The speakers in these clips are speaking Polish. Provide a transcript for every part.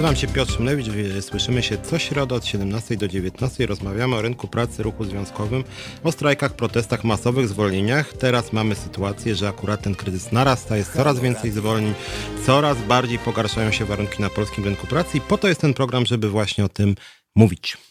Nazywam się Piotr Szymlewicz, słyszymy się co środę od 17 do 19. Rozmawiamy o rynku pracy, ruchu związkowym, o strajkach, protestach masowych, zwolnieniach. Teraz mamy sytuację, że akurat ten kryzys narasta, jest coraz więcej zwolnień, coraz bardziej pogarszają się warunki na polskim rynku pracy i po to jest ten program, żeby właśnie o tym mówić.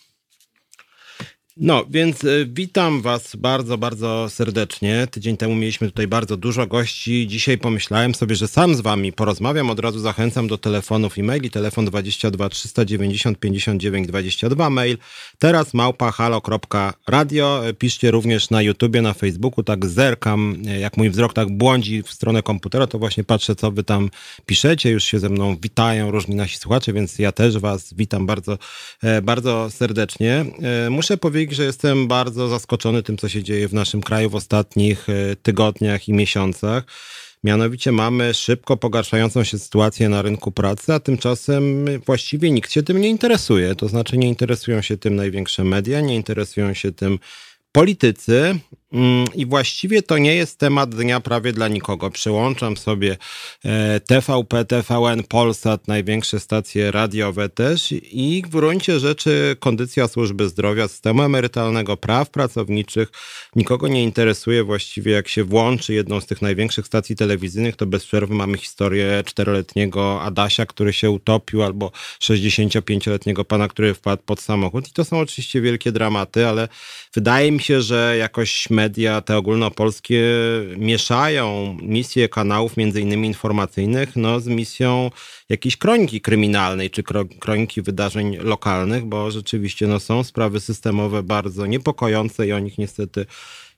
No, więc y, witam Was bardzo, bardzo serdecznie. Tydzień temu mieliśmy tutaj bardzo dużo gości. Dzisiaj pomyślałem sobie, że sam z Wami porozmawiam. Od razu zachęcam do telefonów i maili. Telefon 22 390 59 22 mail. Teraz małpa halo.radio. Piszcie również na YouTubie, na Facebooku. Tak zerkam, jak mój wzrok tak błądzi w stronę komputera, to właśnie patrzę, co Wy tam piszecie. Już się ze mną witają różni nasi słuchacze, więc ja też Was witam bardzo, e, bardzo serdecznie. E, muszę powiedzieć, że jestem bardzo zaskoczony tym, co się dzieje w naszym kraju w ostatnich e, tygodniach i miesiącach. Mianowicie mamy szybko pogarszającą się sytuację na rynku pracy, a tymczasem właściwie nikt się tym nie interesuje. To znaczy nie interesują się tym największe media, nie interesują się tym politycy i właściwie to nie jest temat dnia prawie dla nikogo. Przyłączam sobie TVP, TVN, Polsat, największe stacje radiowe też i w gruncie rzeczy kondycja służby zdrowia, systemu emerytalnego, praw pracowniczych nikogo nie interesuje. Właściwie jak się włączy jedną z tych największych stacji telewizyjnych, to bez przerwy mamy historię czteroletniego Adasia, który się utopił, albo 65-letniego pana, który wpadł pod samochód. I to są oczywiście wielkie dramaty, ale wydaje mi się, że jakoś media te ogólnopolskie mieszają misję kanałów, między innymi informacyjnych, no, z misją jakiejś kroniki kryminalnej czy kroniki wydarzeń lokalnych, bo rzeczywiście no, są sprawy systemowe bardzo niepokojące i o nich niestety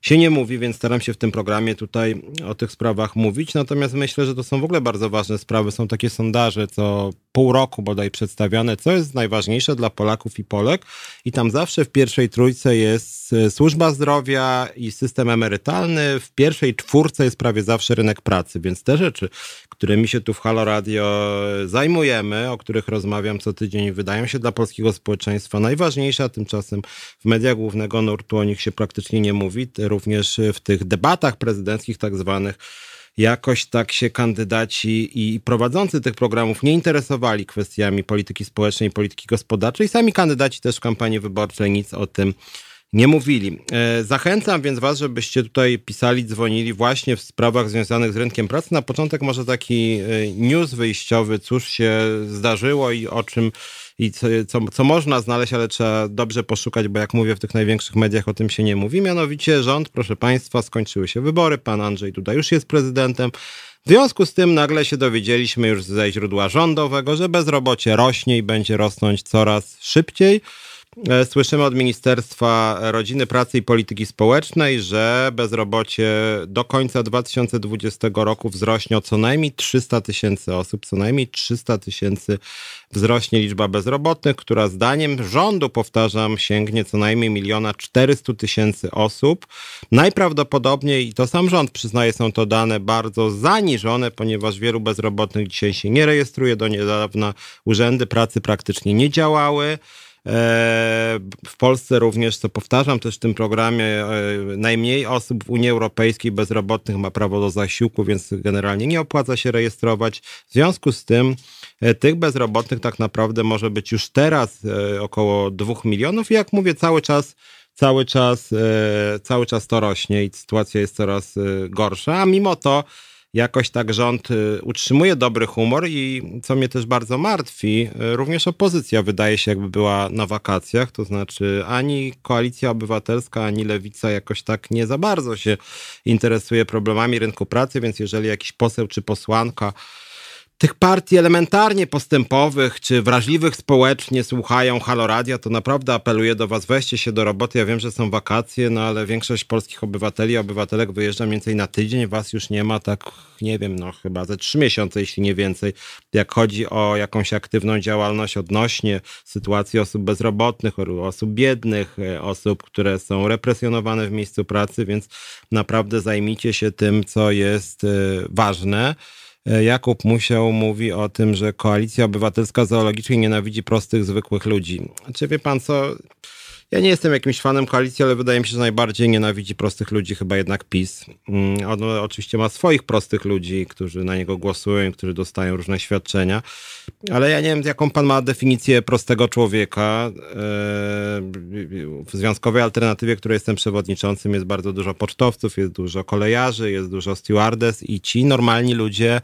się nie mówi, więc staram się w tym programie tutaj o tych sprawach mówić. Natomiast myślę, że to są w ogóle bardzo ważne sprawy. Są takie sondaże co pół roku bodaj przedstawiane, co jest najważniejsze dla Polaków i Polek. I tam zawsze w pierwszej trójce jest e, służba zdrowia i system emerytalny. W pierwszej czwórce jest prawie zawsze rynek pracy, więc te rzeczy, którymi się tu w Halo Radio zajmujemy, o których rozmawiam co tydzień, wydają się dla polskiego społeczeństwa najważniejsze, a tymczasem w mediach głównego nurtu o nich się praktycznie nie mówi. Również w tych debatach prezydenckich tak zwanych jakoś tak się kandydaci i prowadzący tych programów nie interesowali kwestiami polityki społecznej i polityki gospodarczej. Sami kandydaci też w kampanii wyborczej nic o tym nie mówili. E, zachęcam więc Was, żebyście tutaj pisali, dzwonili właśnie w sprawach związanych z rynkiem pracy. Na początek może taki e, news wyjściowy, cóż się zdarzyło i o czym i co, co, co można znaleźć, ale trzeba dobrze poszukać, bo jak mówię, w tych największych mediach o tym się nie mówi. Mianowicie rząd, proszę Państwa, skończyły się wybory, pan Andrzej Duda już jest prezydentem. W związku z tym nagle się dowiedzieliśmy już ze źródła rządowego, że bezrobocie rośnie i będzie rosnąć coraz szybciej. E, słyszymy od Ministerstwa Rodziny, Pracy i Polityki Społecznej, że bezrobocie do końca 2020 roku wzrośnie o co najmniej 300 tysięcy osób, co najmniej 300 tysięcy wzrośnie liczba bezrobotnych, która zdaniem rządu, powtarzam, sięgnie co najmniej miliona 400 tysięcy osób. Najprawdopodobniej, i to sam rząd przyznaje, są to dane bardzo zaniżone, ponieważ wielu bezrobotnych dzisiaj się nie rejestruje. Do niedawna urzędy pracy praktycznie nie działały. E, w Polsce również, co powtarzam też w tym programie, e, najmniej osób w Unii Europejskiej bezrobotnych ma prawo do zasiłku, więc generalnie nie opłaca się rejestrować. W związku z tym e, tych bezrobotnych tak naprawdę może być już teraz około 2 milionów i jak mówię, cały czas cały czas, cały czas to rośnie i sytuacja jest coraz gorsza, a mimo to jakoś tak rząd y, utrzymuje dobry humor i co mnie też bardzo martwi, y, również opozycja wydaje się jakby była na wakacjach, to znaczy ani koalicja obywatelska, ani lewica jakoś tak nie za bardzo się interesuje problemami rynku pracy, więc jeżeli jakiś poseł czy posłanka tych partii elementarnie postępowych czy wrażliwych społecznie słuchają Halo Radia, to naprawdę apeluję do was, weźcie się do roboty. Ja wiem, że są wakacje, no ale większość polskich obywateli obywatelek wyjeżdża mniej więcej na tydzień, was już nie ma tak, nie wiem, no chyba ze trzy miesiące, jeśli nie więcej, jak chodzi o jakąś aktywną działalność odnośnie sytuacji osób bezrobotnych, osób biednych, e, osób, które są represjonowane w miejscu pracy, więc naprawdę zajmijcie się tym, co jest e, ważne. E, Jakub Musiał mówi o tym, że Koalicja Obywatelska zoologicznie nienawidzi prostych, zwykłych ludzi. Czy wie pan co? Ja nie jestem jakimś fanem koalicji, ale wydaje mi się, że najbardziej nienawidzi prostych ludzi chyba jednak PiS. Mm, on oczywiście ma swoich prostych ludzi, którzy na niego głosują, którzy dostają różne świadczenia. ale ja nie wiem, jaką pan ma definicję prostego człowieka. E, w Związkowej Alternatywie, której jestem przewodniczącym, jest bardzo dużo pocztowców, jest dużo kolejarzy, jest dużo stewardess i ci normalni ludzie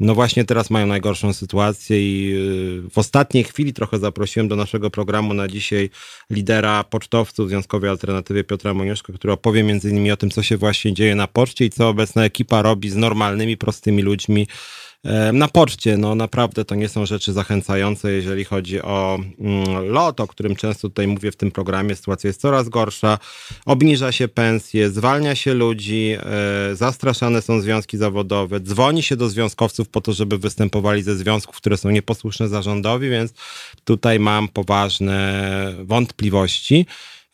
no właśnie teraz mają najgorszą sytuację i y, w ostatniej chwili trochę zaprosiłem do naszego programu na dzisiaj lidera pocztowców Związkowej Alternatywy Piotra Moniuszko, który opowie między innymi o tym, co się właśnie dzieje na poczcie i co obecna ekipa robi z normalnymi, prostymi ludźmi, na poczcie, no naprawdę to nie są rzeczy zachęcające, jeżeli chodzi o mm, lot, o którym często tutaj mówię w tym programie. Sytuacja jest coraz gorsza, obniża się pensje, zwalnia się ludzi, e, zastraszane są związki zawodowe, dzwoni się do związkowców po to, żeby występowali ze związków, które są nieposłuszne zarządowi, więc tutaj mam poważne wątpliwości.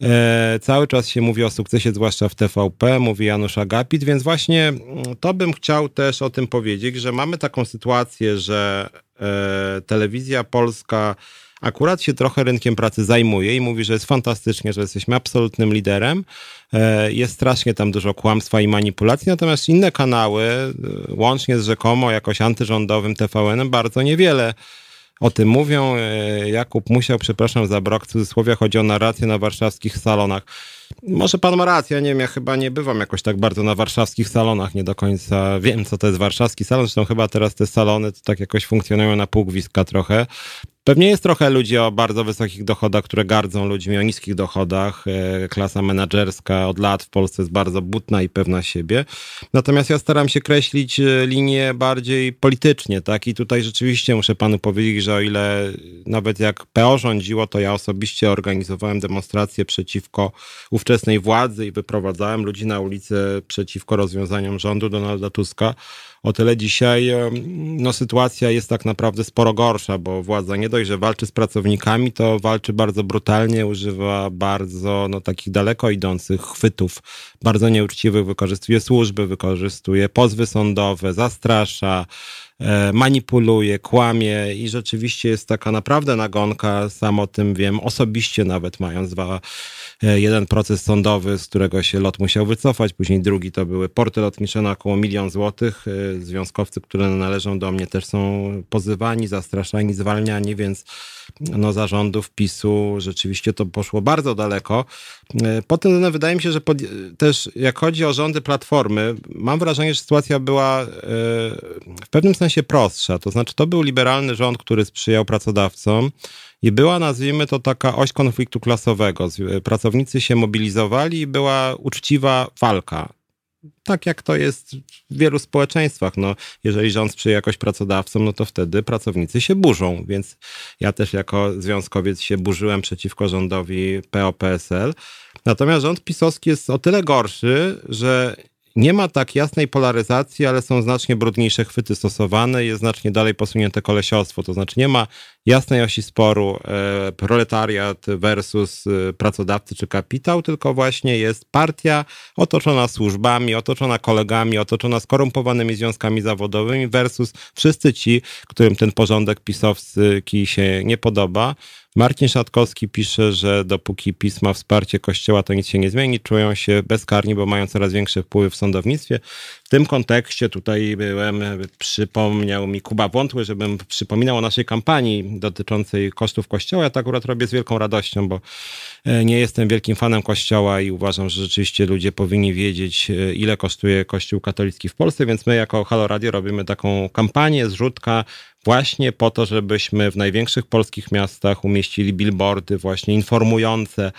E, cały czas się mówi o sukcesie, zwłaszcza w TVP, mówi Janusz Agapit, więc właśnie mm, to bym chciał też o tym powiedzieć, że mamy taką sytuację, że e, telewizja polska akurat się trochę rynkiem pracy zajmuje i mówi, że jest fantastycznie, że jesteśmy absolutnym liderem. E, jest strasznie tam dużo kłamstwa i manipulacji, natomiast inne kanały, łącznie z rzekomo jakoś antyrządowym TVN-em, bardzo niewiele o tym mówią. E, Jakub Musiał, przepraszam za brak cudzysłowia, chodzi o narrację na warszawskich salonach. Może pan ma rację, nie wiem, ja chyba nie bywam jakoś tak bardzo na warszawskich salonach, nie do końca wiem, co to jest warszawski salon, zresztą chyba teraz te salony to tak jakoś funkcjonują na półgwiska trochę. Pewnie jest trochę ludzi o bardzo wysokich dochodach, które gardzą ludźmi o niskich dochodach. E, klasa menedżerska od lat w Polsce jest bardzo butna i pewna siebie. Natomiast ja staram się kreślić e, linię bardziej politycznie, tak? I tutaj rzeczywiście muszę panu powiedzieć, że o ile nawet jak PO rządziło, to ja osobiście organizowałem demonstracje przeciwko ówczesnej władzy i wyprowadzałem ludzi na ulicę przeciwko rozwiązaniom rządu Donalda Tuska. O tyle dzisiaj no, sytuacja jest tak naprawdę sporo gorsza, bo władza nie dość, że walczy z pracownikami, to walczy bardzo brutalnie, używa bardzo no, takich daleko idących chwytów, bardzo nieuczciwych, wykorzystuje służby, wykorzystuje pozwy sądowe, zastrasza, E, manipuluje, kłamie i rzeczywiście jest taka naprawdę nagonka, sam o tym wiem, osobiście nawet mając dwa, jeden proces sądowy, z którego się lot musiał wycofać, później drugi to były porty lotnicze na około milion złotych. E, związkowcy, które należą do mnie też są pozywani, zastraszani, zwalniani, więc no, zarządów PiSu rzeczywiście to poszło bardzo daleko. Po tym wydaje mi się, że pod, też jak chodzi o rządy Platformy, mam wrażenie, że sytuacja była w pewnym sensie prostsza. To znaczy, to był liberalny rząd, który sprzyjał pracodawcom i była, nazwijmy to, taka oś konfliktu klasowego. Pracownicy się mobilizowali i była uczciwa walka. Tak jak to jest w wielu społeczeństwach. No, jeżeli rząd sprzyja jakoś pracodawcom, no to wtedy pracownicy się burzą. Więc ja też jako związkowiec się burzyłem przeciwko rządowi PO-PSL. Natomiast rząd pisowski jest o tyle gorszy, że nie ma tak jasnej polaryzacji, ale są znacznie brudniejsze chwyty stosowane, jest znacznie dalej posunięte kolesiostwo, to znaczy nie ma jasnej osi sporu e, proletariat versus e, pracodawcy czy kapitał, tylko właśnie jest partia otoczona służbami, otoczona kolegami, otoczona skorumpowanymi związkami zawodowymi versus wszyscy ci, którym ten porządek pisowski się nie podoba. Marcin Szatkowski pisze, że dopóki pisma wsparcie Kościoła, to nic się nie zmieni, czują się bezkarni, bo mają coraz większe wpływy w sądownictwie. W tym kontekście tutaj byłem, przypomniał mi Kuba Wątły, żebym przypominał o naszej kampanii dotyczącej kosztów Kościoła. Ja to akurat robię z wielką radością, bo e, nie jestem wielkim fanem Kościoła i uważam, że rzeczywiście ludzie powinni wiedzieć, e, ile kosztuje Kościół katolicki w Polsce, więc my jako Halo Radio robimy taką kampanię, zrzutka właśnie po to, żebyśmy w największych polskich miastach umieścili billboardy właśnie informujące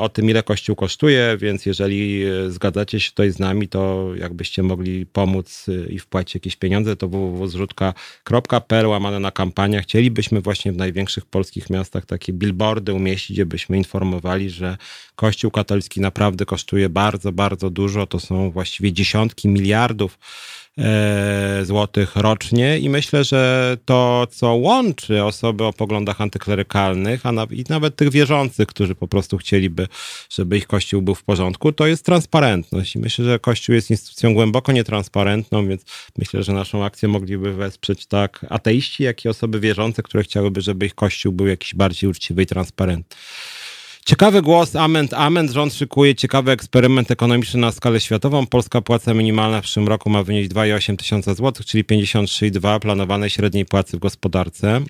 o tym, ile Kościół kosztuje, więc jeżeli e, zgadzacie się tutaj z nami, to jakbyście mogli pomóc e, i wpłacić jakieś pieniądze, to www.zrzutka.pl łamane na kampania. Chcielibyśmy właśnie w największych polskich miastach takie billboardy umieścić, gdzie byśmy informowali, że Kościół katolicki naprawdę kosztuje bardzo, bardzo dużo. To są właściwie dziesiątki miliardów E, złotych rocznie i myślę, że to, co łączy osoby o poglądach antyklerykalnych, a i nawet tych wierzących, którzy po prostu chcieliby, żeby ich kościół był w porządku, to jest transparentność. I myślę, że kościół jest instytucją głęboko nietransparentną, więc myślę, że naszą akcję mogliby wesprzeć tak ateiści, jak i osoby wierzące, które chciałyby, żeby ich kościół był jakiś bardziej uczciwy i transparentny. Ciekawy głos, ament, ament. Rząd szykuje ciekawy eksperyment ekonomiczny na skalę światową. Polska płaca minimalna w przyszłym roku ma wynieść 2,8 tysiąca złotych, czyli 53,2 planowanej średniej płacy w gospodarce.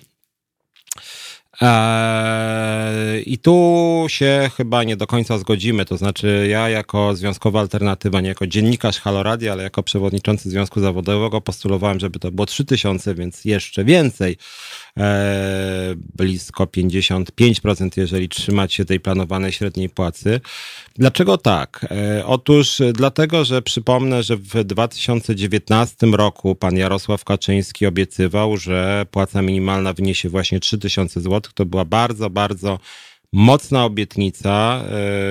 Eee, I tu się chyba nie do końca zgodzimy. To znaczy, ja jako związkowa alternatywa, nie jako dziennikarz Haloradia, ale jako przewodniczący Związku Zawodowego postulowałem, żeby to było 3000, więc jeszcze więcej. Eee, blisko 55%, jeżeli trzymać się tej planowanej średniej płacy. Dlaczego tak? Eee, otóż dlatego, że przypomnę, że w 2019 roku pan Jarosław Kaczyński obiecywał, że płaca minimalna wyniesie właśnie 3000 zł to była bardzo, bardzo mocna obietnica.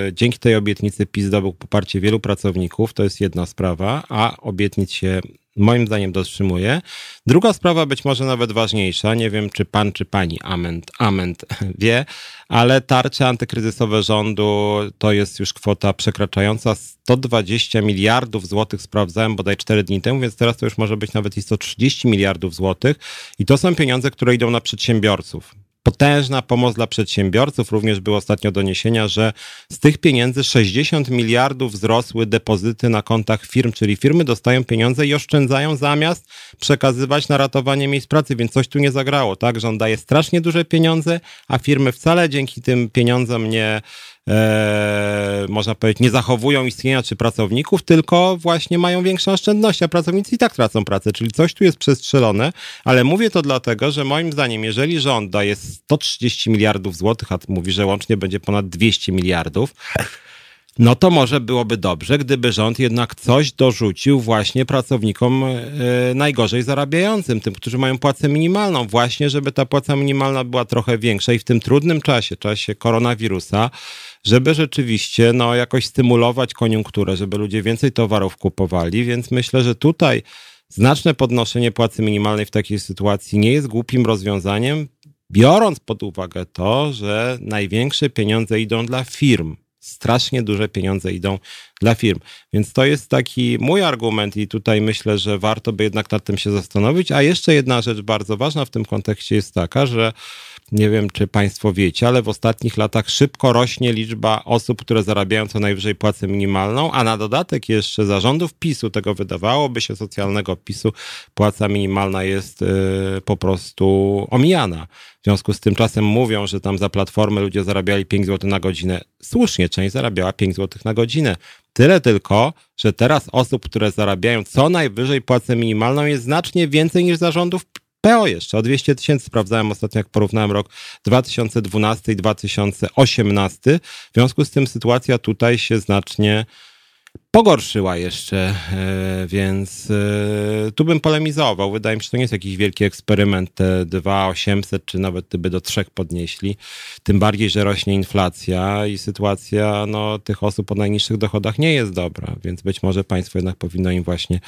E, dzięki tej obietnicy PiS zdobył poparcie wielu pracowników, to jest jedna sprawa, a obietnic się moim zdaniem dotrzymuje. Druga sprawa, być może nawet ważniejsza, nie wiem czy pan czy pani Ament, Ament wie, ale tarcze antykryzysowe rządu to jest już kwota przekraczająca 120 miliardów złotych, sprawdzałem bodaj 4 dni temu, więc teraz to już może być nawet i 130 miliardów złotych. I to są pieniądze, które idą na przedsiębiorców potężna pomoc dla przedsiębiorców. Również były ostatnio doniesienia, że z tych pieniędzy 60 miliardów wzrosły depozyty na kontach firm, czyli firmy dostają pieniądze i oszczędzają zamiast przekazywać na ratowanie miejsc pracy, więc coś tu nie zagrało, tak? Rząd daje strasznie duże pieniądze, a firmy wcale dzięki tym pieniądzom nie e, można powiedzieć, nie zachowują istnienia czy pracowników, tylko właśnie mają większe oszczędności, a pracownicy i tak tracą pracę, czyli coś tu jest przestrzelone, ale mówię to dlatego, że moim zdaniem, jeżeli rząd daje 130 miliardów złotych, a mówi, że łącznie będzie ponad 200 miliardów, no to może byłoby dobrze, gdyby rząd jednak coś dorzucił właśnie pracownikom e, najgorzej zarabiającym, tym, którzy mają płacę minimalną, właśnie żeby ta płaca minimalna była trochę większa i w tym trudnym czasie, czasie koronawirusa, żeby rzeczywiście no, jakoś stymulować koniunkturę, żeby ludzie więcej towarów kupowali, więc myślę, że tutaj znaczne podnoszenie płacy minimalnej w takiej sytuacji nie jest głupim rozwiązaniem, biorąc pod uwagę to, że największe pieniądze idą dla firm. Strasznie duże pieniądze idą dla firm. Więc to jest taki mój argument, i tutaj myślę, że warto by jednak nad tym się zastanowić. A jeszcze jedna rzecz bardzo ważna w tym kontekście jest taka, że nie wiem, czy Państwo wiecie, ale w ostatnich latach szybko rośnie liczba osób, które zarabiają co najwyżej płacę minimalną, a na dodatek jeszcze zarządów PiSu, tego wydawałoby się socjalnego PiSu, płaca minimalna jest yy, po prostu omijana. W związku z tym czasem mówią, że tam za platformę ludzie zarabiali 5 zł na godzinę. Słusznie, część zarabiała 5 zł na godzinę. Tyle tylko, że teraz osób, które zarabiają co najwyżej płacę minimalną jest znacznie więcej niż zarządów PO jeszcze o 200 tysięcy sprawdzałem ostatnio, jak porównałem rok 2012 i 2018. W związku z tym sytuacja tutaj się znacznie pogorszyła jeszcze, e, więc e, tu bym polemizował. Wydaje mi się, że to nie jest jakiś wielki eksperyment, te 2800 czy nawet gdyby do 3 podnieśli. Tym bardziej, że rośnie inflacja i sytuacja no, tych osób o najniższych dochodach nie jest dobra, więc być może państwo jednak powinno im właśnie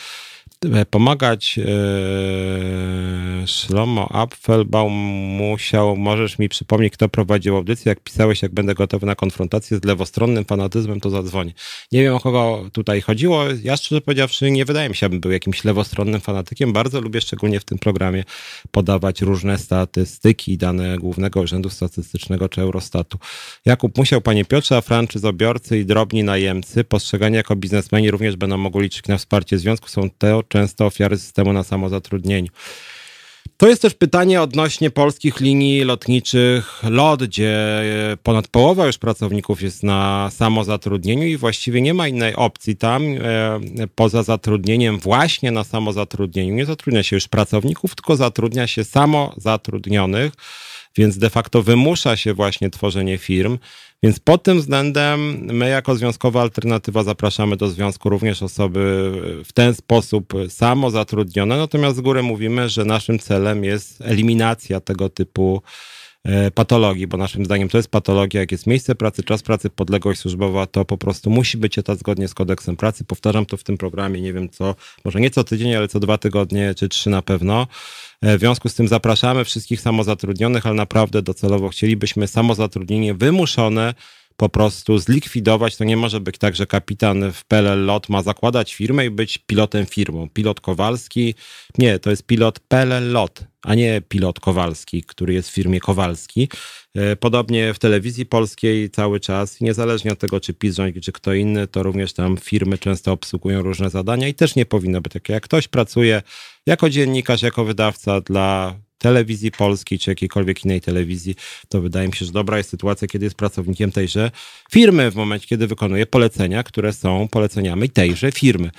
E, pomagać. Szlomo Apfelbaum musiał, możesz mi przypomnieć, kto prowadził audycję, jak pisałeś, jak będę gotowy na konfrontację z lewostronnym fanatyzmem, to zadzwonię. Nie wiem, o kogo tutaj chodziło. Ja szczerze powiedziawszy, nie wydaje mi się, abym był jakimś lewostronnym fanatykiem. Bardzo lubię, szczególnie w tym programie, podawać różne statystyki, dane Głównego Urzędu Statystycznego czy Eurostatu. Jakub Musiał, panie Piotrze, a franczyzobiorcy i drobni najemcy, postrzegani jako biznesmeni, również będą mogli liczyć na wsparcie związku. Są te często ofiary systemu na samozatrudnieniu. To jest też pytanie odnośnie polskich linii lotniczych LOT, gdzie ponad połowa już pracowników jest na samozatrudnieniu i właściwie nie ma innej opcji tam e, poza zatrudnieniem właśnie na samozatrudnieniu. Nie zatrudnia się już pracowników, tylko zatrudnia się samozatrudnionych, więc de facto wymusza się właśnie tworzenie firm. Więc pod tym względem my jako związkowa alternatywa zapraszamy do związku również osoby w ten sposób samo zatrudnione, natomiast z góry mówimy, że naszym celem jest eliminacja tego typu patologii, bo naszym zdaniem to jest patologia, jak jest miejsce pracy, czas pracy, podległość służbowa, to po prostu musi być etat zgodnie z kodeksem pracy. Powtarzam to w tym programie, nie wiem co, może nie co tydzień, ale co dwa tygodnie, czy trzy na pewno. E, w związku z tym zapraszamy wszystkich samozatrudnionych, ale naprawdę docelowo chcielibyśmy samozatrudnienie wymuszone po prostu zlikwidować. To nie może być tak, że kapitan w PLL LOT ma zakładać firmę i być pilotem firmą. Pilot Kowalski, nie, to jest pilot PLL LOT, a nie pilot Kowalski, który jest w firmie Kowalski. E, podobnie w telewizji polskiej cały czas, niezależnie od tego, czy PiS rządzi, czy kto inny, to również tam firmy często obsługują różne zadania i też nie powinno być takie. Jak ktoś pracuje jako dziennikarz, jako wydawca dla telewizji polskiej czy jakiejkolwiek innej telewizji, to wydaje mi się, że dobra jest sytuacja, kiedy jest pracownikiem tejże firmy w momencie, kiedy wykonuje polecenia, które są poleceniami tejże firmy.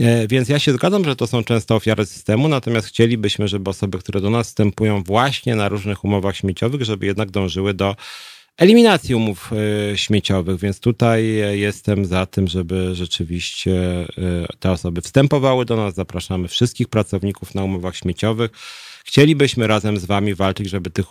E, więc ja się zgadzam, że to są często ofiary systemu, natomiast chcielibyśmy, żeby osoby, które do nas wstępują właśnie na różnych umowach śmieciowych, żeby jednak dążyły do eliminacji umów e, śmieciowych, więc tutaj jestem za tym, żeby rzeczywiście e, te osoby wstępowały do nas. Zapraszamy wszystkich pracowników na umowach śmieciowych. Chcielibyśmy razem z Wami walczyć, żeby tych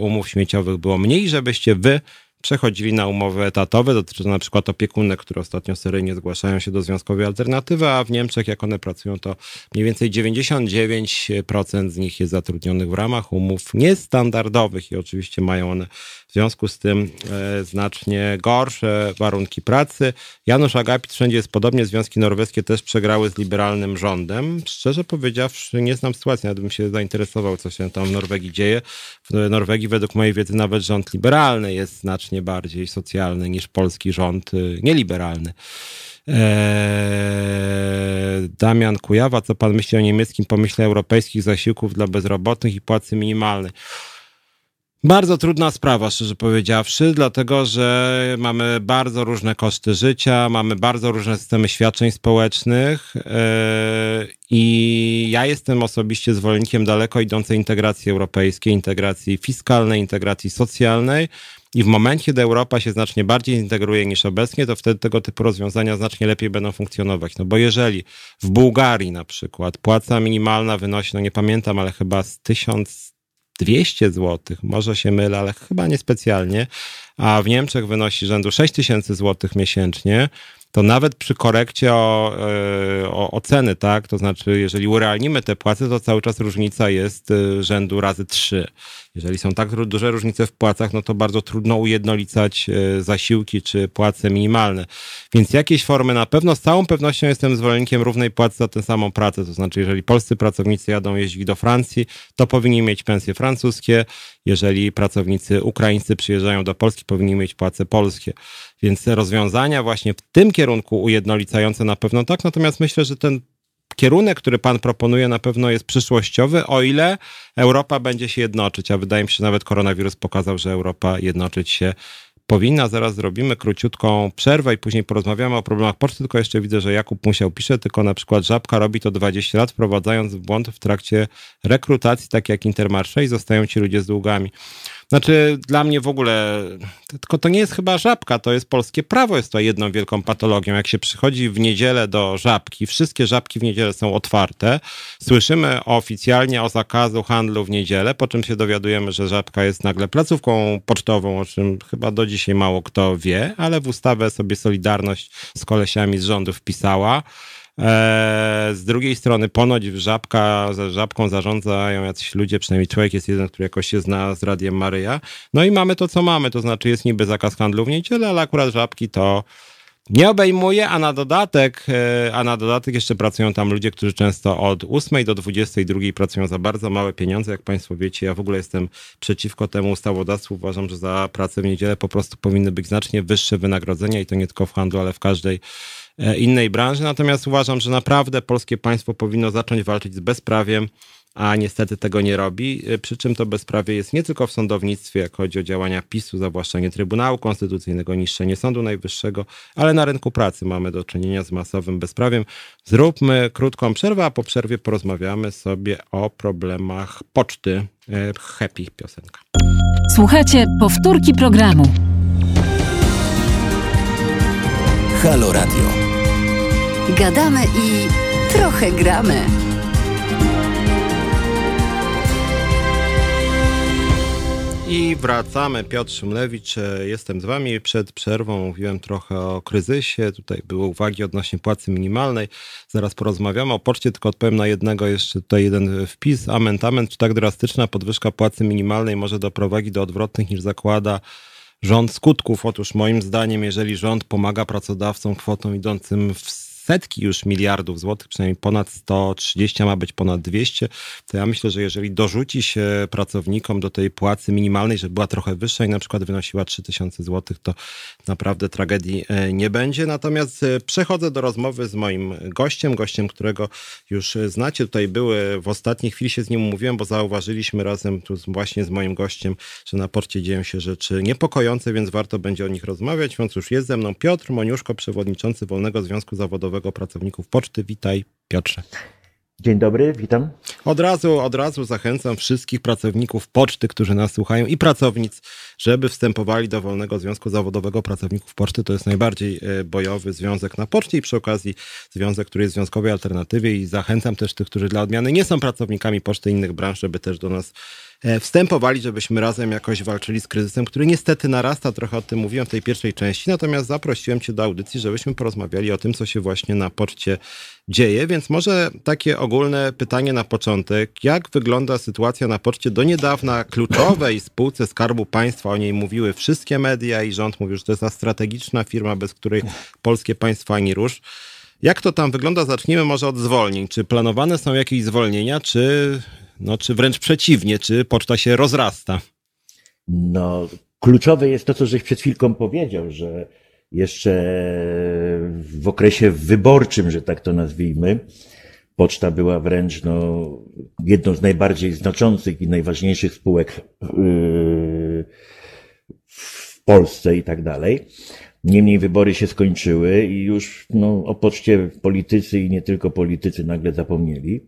umów śmieciowych było mniej, żebyście Wy przechodzili na umowy etatowe. Dotyczy to na przykład opiekunek, które ostatnio seryjnie zgłaszają się do związkowej alternatywy, a w Niemczech, jak one pracują, to mniej więcej 99% z nich jest zatrudnionych w ramach umów niestandardowych i oczywiście mają one w związku z tym e, znacznie gorsze warunki pracy. Janusz Agapit wszędzie jest podobnie. Związki norweskie też przegrały z liberalnym rządem. Szczerze powiedziawszy, nie znam sytuacji, nawet bym się zainteresował, co się tam w Norwegii dzieje. W Norwegii, według mojej wiedzy, nawet rząd liberalny jest znacznie bardziej socjalny niż polski rząd y, nieliberalny. Eee, Damian Kujawa, co pan myśli o niemieckim pomyśle europejskich zasiłków dla bezrobotnych i płacy minimalnej? Bardzo trudna sprawa, szczerze powiedziawszy, dlatego że mamy bardzo różne koszty życia, mamy bardzo różne systemy świadczeń społecznych yy, i ja jestem osobiście zwolennikiem daleko idącej integracji europejskiej, integracji fiskalnej, integracji socjalnej. I w momencie, kiedy Europa się znacznie bardziej integruje niż obecnie, to wtedy tego typu rozwiązania znacznie lepiej będą funkcjonować. No bo jeżeli w Bułgarii na przykład płaca minimalna wynosi, no nie pamiętam, ale chyba z 1000 200 zł, może się mylę, ale chyba niespecjalnie, a w Niemczech wynosi rzędu 6000 zł miesięcznie, to nawet przy korekcie o, e, o, o, ceny, tak, to znaczy jeżeli urealnimy te płace, to cały czas różnica jest e, rzędu razy 3. Jeżeli są tak duże różnice w płacach, no to bardzo trudno ujednolicać e, zasiłki czy płace minimalne. Więc jakieś formy na pewno, z całą pewnością jestem zwolennikiem równej płacy za tę samą pracę. To znaczy, jeżeli polscy pracownicy jadą jeździć do Francji, to powinni mieć pensje francuskie. Jeżeli pracownicy ukraińscy przyjeżdżają do Polski, powinni mieć płace polskie. Więc rozwiązania właśnie w tym kierunku ujednolicające na pewno tak. Natomiast myślę, że ten kierunek, który pan proponuje, na pewno jest przyszłościowy, o ile Europa będzie się jednoczyć, a wydaje mi się, że nawet koronawirus pokazał, że Europa jednoczyć się powinna. Zaraz zrobimy króciutką przerwę i później porozmawiamy o problemach poczty, tylko jeszcze widzę, że Jakub Musiał pisze, tylko na przykład Żabka robi to 20 lat, wprowadzając w błąd w trakcie rekrutacji, tak jak Intermarché i zostają ci ludzie z długami. Znaczy, dla mnie w ogóle, tylko to nie jest chyba żabka, to jest polskie prawo, jest to jedną wielką patologią. Jak się przychodzi w niedzielę do żabki, wszystkie żabki w niedzielę są otwarte, słyszymy oficjalnie o zakazu handlu w niedzielę, po czym się dowiadujemy, że żabka jest nagle placówką pocztową, o czym chyba do dzisiaj mało kto wie, ale w ustawę sobie Solidarność z kolesiami z rządu wpisała. E, z drugiej strony ponoć żabka, żabką zarządzają jacyś ludzie, przynajmniej człowiek jest jeden, który jakoś się zna z Radiem Maryja. No i mamy to, co mamy, to znaczy jest niby zakaz handlu w niedzielę, ale akurat żabki to nie obejmuje, a na dodatek, e, a na dodatek jeszcze pracują tam ludzie, którzy często od 8 do 22 pracują za bardzo małe pieniądze, jak Państwo wiecie. Ja w ogóle jestem przeciwko temu ustawodawstwu. Uważam, że za pracę w niedzielę po prostu powinny być znacznie wyższe wynagrodzenia i to nie tylko w handlu, ale w każdej innej branży. Natomiast uważam, że naprawdę polskie państwo powinno zacząć walczyć z bezprawiem, a niestety tego nie robi. E, przy czym to bezprawie jest nie tylko w sądownictwie, jak chodzi o działania PiSu, zawłaszczenie Trybunału Konstytucyjnego, niszczenie Sądu Najwyższego, ale na rynku pracy mamy do czynienia z masowym bezprawiem. Zróbmy krótką przerwę, a po przerwie porozmawiamy sobie o problemach poczty. E, happy piosenka. Słuchajcie, powtórki programu. Halo Radio. Gadamy i trochę gramy. I wracamy. Piotr Szymlewicz, e, jestem z Wami. Przed przerwą mówiłem trochę o kryzysie. Tutaj były uwagi odnośnie płacy minimalnej. Zaraz porozmawiamy o poczcie, tylko odpowiem na jednego jeszcze tutaj jeden wpis. Amentament, czy tak drastyczna podwyżka płacy minimalnej może doprowadzić do odwrotnych niż zakłada rząd skutków. Otóż moim zdaniem, jeżeli rząd pomaga pracodawcom kwotą idącym w setki już miliardów złotych, przynajmniej ponad 130, a ma być ponad 200, to ja myślę, że jeżeli dorzuci się pracownikom do tej płacy minimalnej, żeby była trochę wyższa i na przykład wynosiła 3000 złotych, to naprawdę tragedii e, nie będzie. Natomiast e, przechodzę do rozmowy z moim gościem, gościem, którego już znacie. Tutaj były, w ostatniej chwili się z nim umówiłem, bo zauważyliśmy razem tu właśnie z moim gościem, że na porcie dzieją się rzeczy niepokojące, więc warto będzie o nich rozmawiać. Więc już jest ze mną Piotr Moniuszko, przewodniczący Wolnego Związku Zawodowego pracowników poczty. Witaj, Piotrze. Dzień dobry, witam. Od razu, od razu zachęcam wszystkich pracowników poczty, którzy nas słuchają i pracownic, żeby wstępowali do Wolnego Związku Zawodowego Pracowników Poczty. To jest najbardziej e, bojowy związek na poczcie i przy okazji związek, który jest w związkowej alternatywie i zachęcam też tych, którzy dla odmiany nie są pracownikami poczty innych branż, żeby też do nas wstępowali, żebyśmy razem jakoś walczyli z kryzysem, który niestety narasta, trochę o tym mówiłem w tej pierwszej części, natomiast zaprosiłem Cię do audycji, żebyśmy porozmawiali o tym, co się właśnie na poczcie dzieje, więc może takie ogólne pytanie na początek. Jak wygląda sytuacja na poczcie do niedawna kluczowej spółce Skarbu Państwa? O niej mówiły wszystkie media i rząd mówił, że to jest ta strategiczna firma, bez której polskie państwo ani rusz. Jak to tam wygląda? Zacznijmy może od zwolnień. Czy planowane są jakieś zwolnienia, czy no, czy wręcz przeciwnie, czy poczta się rozrasta? No, kluczowe jest to, co żeś przed chwilką powiedział, że jeszcze w okresie wyborczym, że tak to nazwijmy, poczta była wręcz no, jedną z najbardziej znaczących i najważniejszych spółek yy, w Polsce i tak dalej. Niemniej wybory się skończyły i już no, o poczcie politycy i nie tylko politycy nagle zapomnieli.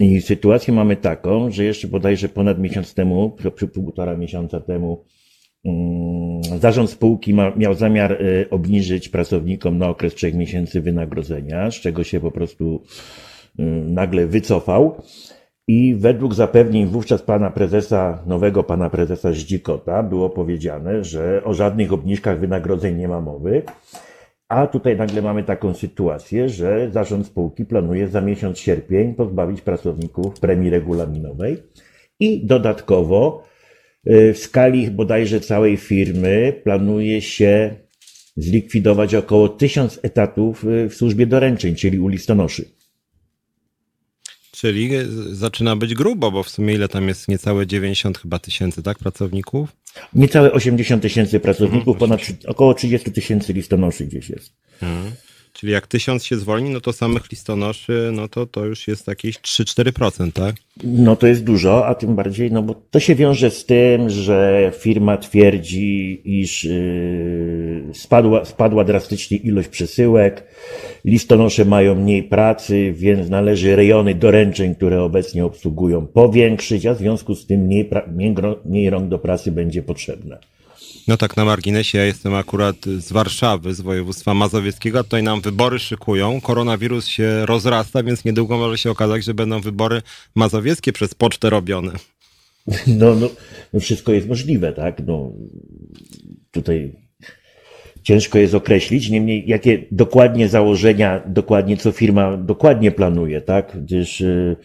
I sytuację mamy taką, że jeszcze bodajże ponad miesiąc temu, półtora miesiąca temu, mm, zarząd spółki miał zamiar y, obniżyć pracownikom na okres trzech miesięcy wynagrodzenia, z czego się po prostu y, nagle wycofał. I według zapewnień wówczas pana prezesa, nowego pana prezesa Zdzikota, było powiedziane, że o żadnych obniżkach wynagrodzeń nie ma mowy. A tutaj nagle mamy taką sytuację, że zarząd spółki planuje za miesiąc sierpień pozbawić pracowników premii regulaminowej i dodatkowo y, w skali bodajże całej firmy planuje się zlikwidować około tysiąc etatów y, w służbie doręczeń, czyli u listonoszy. Czyli zaczyna być grubo, bo w sumie ile tam jest niecałe 90 chyba tysięcy, tak, pracowników? Niecałe 80 tysięcy pracowników, mhm, ponad około 30 tysięcy listonoszy gdzieś jest. Mhm. Czyli jak tysiąc się zwolni, no to samych listonoszy, no to to już jest jakieś 3-4%, tak? No to jest dużo, a tym bardziej, no bo to się wiąże z tym, że firma twierdzi, iż yy, spadła, spadła drastycznie ilość przesyłek, listonosze mają mniej pracy, więc należy rejony doręczeń, które obecnie obsługują, powiększyć, a w związku z tym mniej, mniej, mniej rąk do pracy będzie potrzebne. No tak na marginesie, ja jestem akurat z Warszawy, z województwa mazowieckiego, tutaj nam wybory szykują, koronawirus się rozrasta, więc niedługo może się okazać, że będą wybory mazowieckie przez pocztę robione. No, no, no wszystko jest możliwe, tak? No, tutaj ciężko jest określić, niemniej jakie dokładnie założenia, dokładnie co firma dokładnie planuje, tak? Gdyż yy,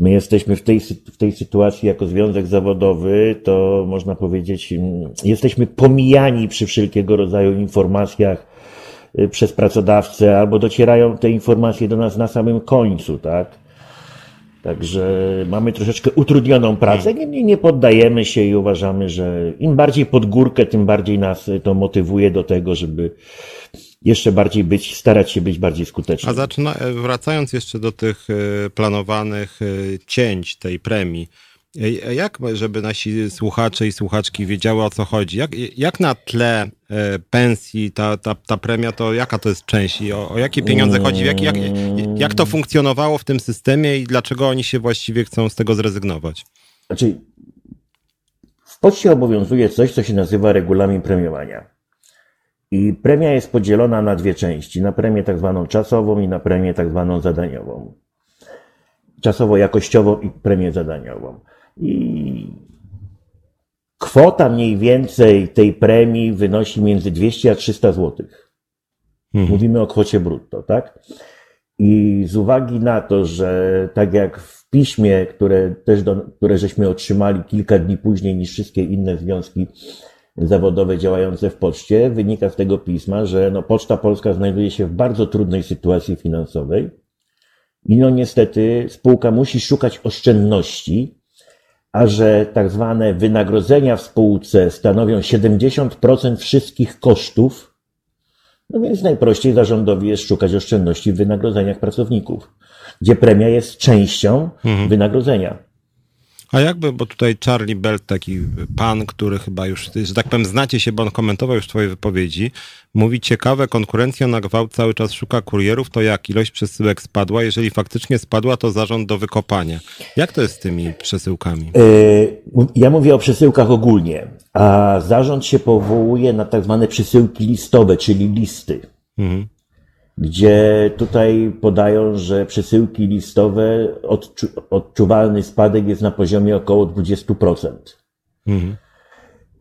My jesteśmy w tej, w tej sytuacji jako związek zawodowy, to można powiedzieć, mm, jesteśmy pomijani przy wszelkiego rodzaju informacjach y, przez pracodawcę, albo docierają te informacje do nas na samym końcu, tak? Także mamy troszeczkę utrudnioną pracę, niemniej nie poddajemy się i uważamy, że im bardziej pod górkę, tym bardziej nas to motywuje do tego, żeby jeszcze bardziej być, starać się być bardziej skutecznym. A zaczyna, e, wracając jeszcze do tych e, planowanych e, cięć tej premii, jak, żeby nasi słuchacze i słuchaczki wiedziały o co chodzi? Jak, jak na tle pensji ta, ta, ta premia, to jaka to jest część i o, o jakie pieniądze chodzi? Jak, jak, jak to funkcjonowało w tym systemie i dlaczego oni się właściwie chcą z tego zrezygnować? Znaczy, w poczcie obowiązuje coś, co się nazywa regulamin premiowania. I premia jest podzielona na dwie części, na premię tak zwaną czasową i na premię tak zwaną zadaniową. Czasowo-jakościową i premię zadaniową. I kwota mniej więcej tej premii wynosi między 200 a 300 zł. Mhm. Mówimy o kwocie brutto, tak? I z uwagi na to, że tak jak w piśmie, które też do, które żeśmy otrzymali kilka dni później niż wszystkie inne związki zawodowe działające w poczcie, wynika z tego pisma, że no, Poczta Polska znajduje się w bardzo trudnej sytuacji finansowej i no niestety spółka musi szukać oszczędności, a że tak zwane wynagrodzenia w spółce stanowią 70% wszystkich kosztów, no więc najprościej zarządowi jest szukać oszczędności w wynagrodzeniach pracowników, gdzie premia jest częścią mhm. wynagrodzenia. A jakby, bo tutaj Charlie Belt, taki pan, który chyba już, że tak powiem, znacie się, bo on komentował już twoje wypowiedzi, mówi ciekawe, konkurencja na gwałt cały czas szuka kurierów, to jak ilość przesyłek spadła? Jeżeli faktycznie spadła, to zarząd do wykopania. Jak to jest z tymi przesyłkami? E, ja mówię o przesyłkach ogólnie, a zarząd się powołuje na tak zwane przesyłki listowe, czyli listy. Mhm gdzie tutaj podają, że przesyłki listowe, odczu odczuwalny spadek jest na poziomie około 20%. Mhm.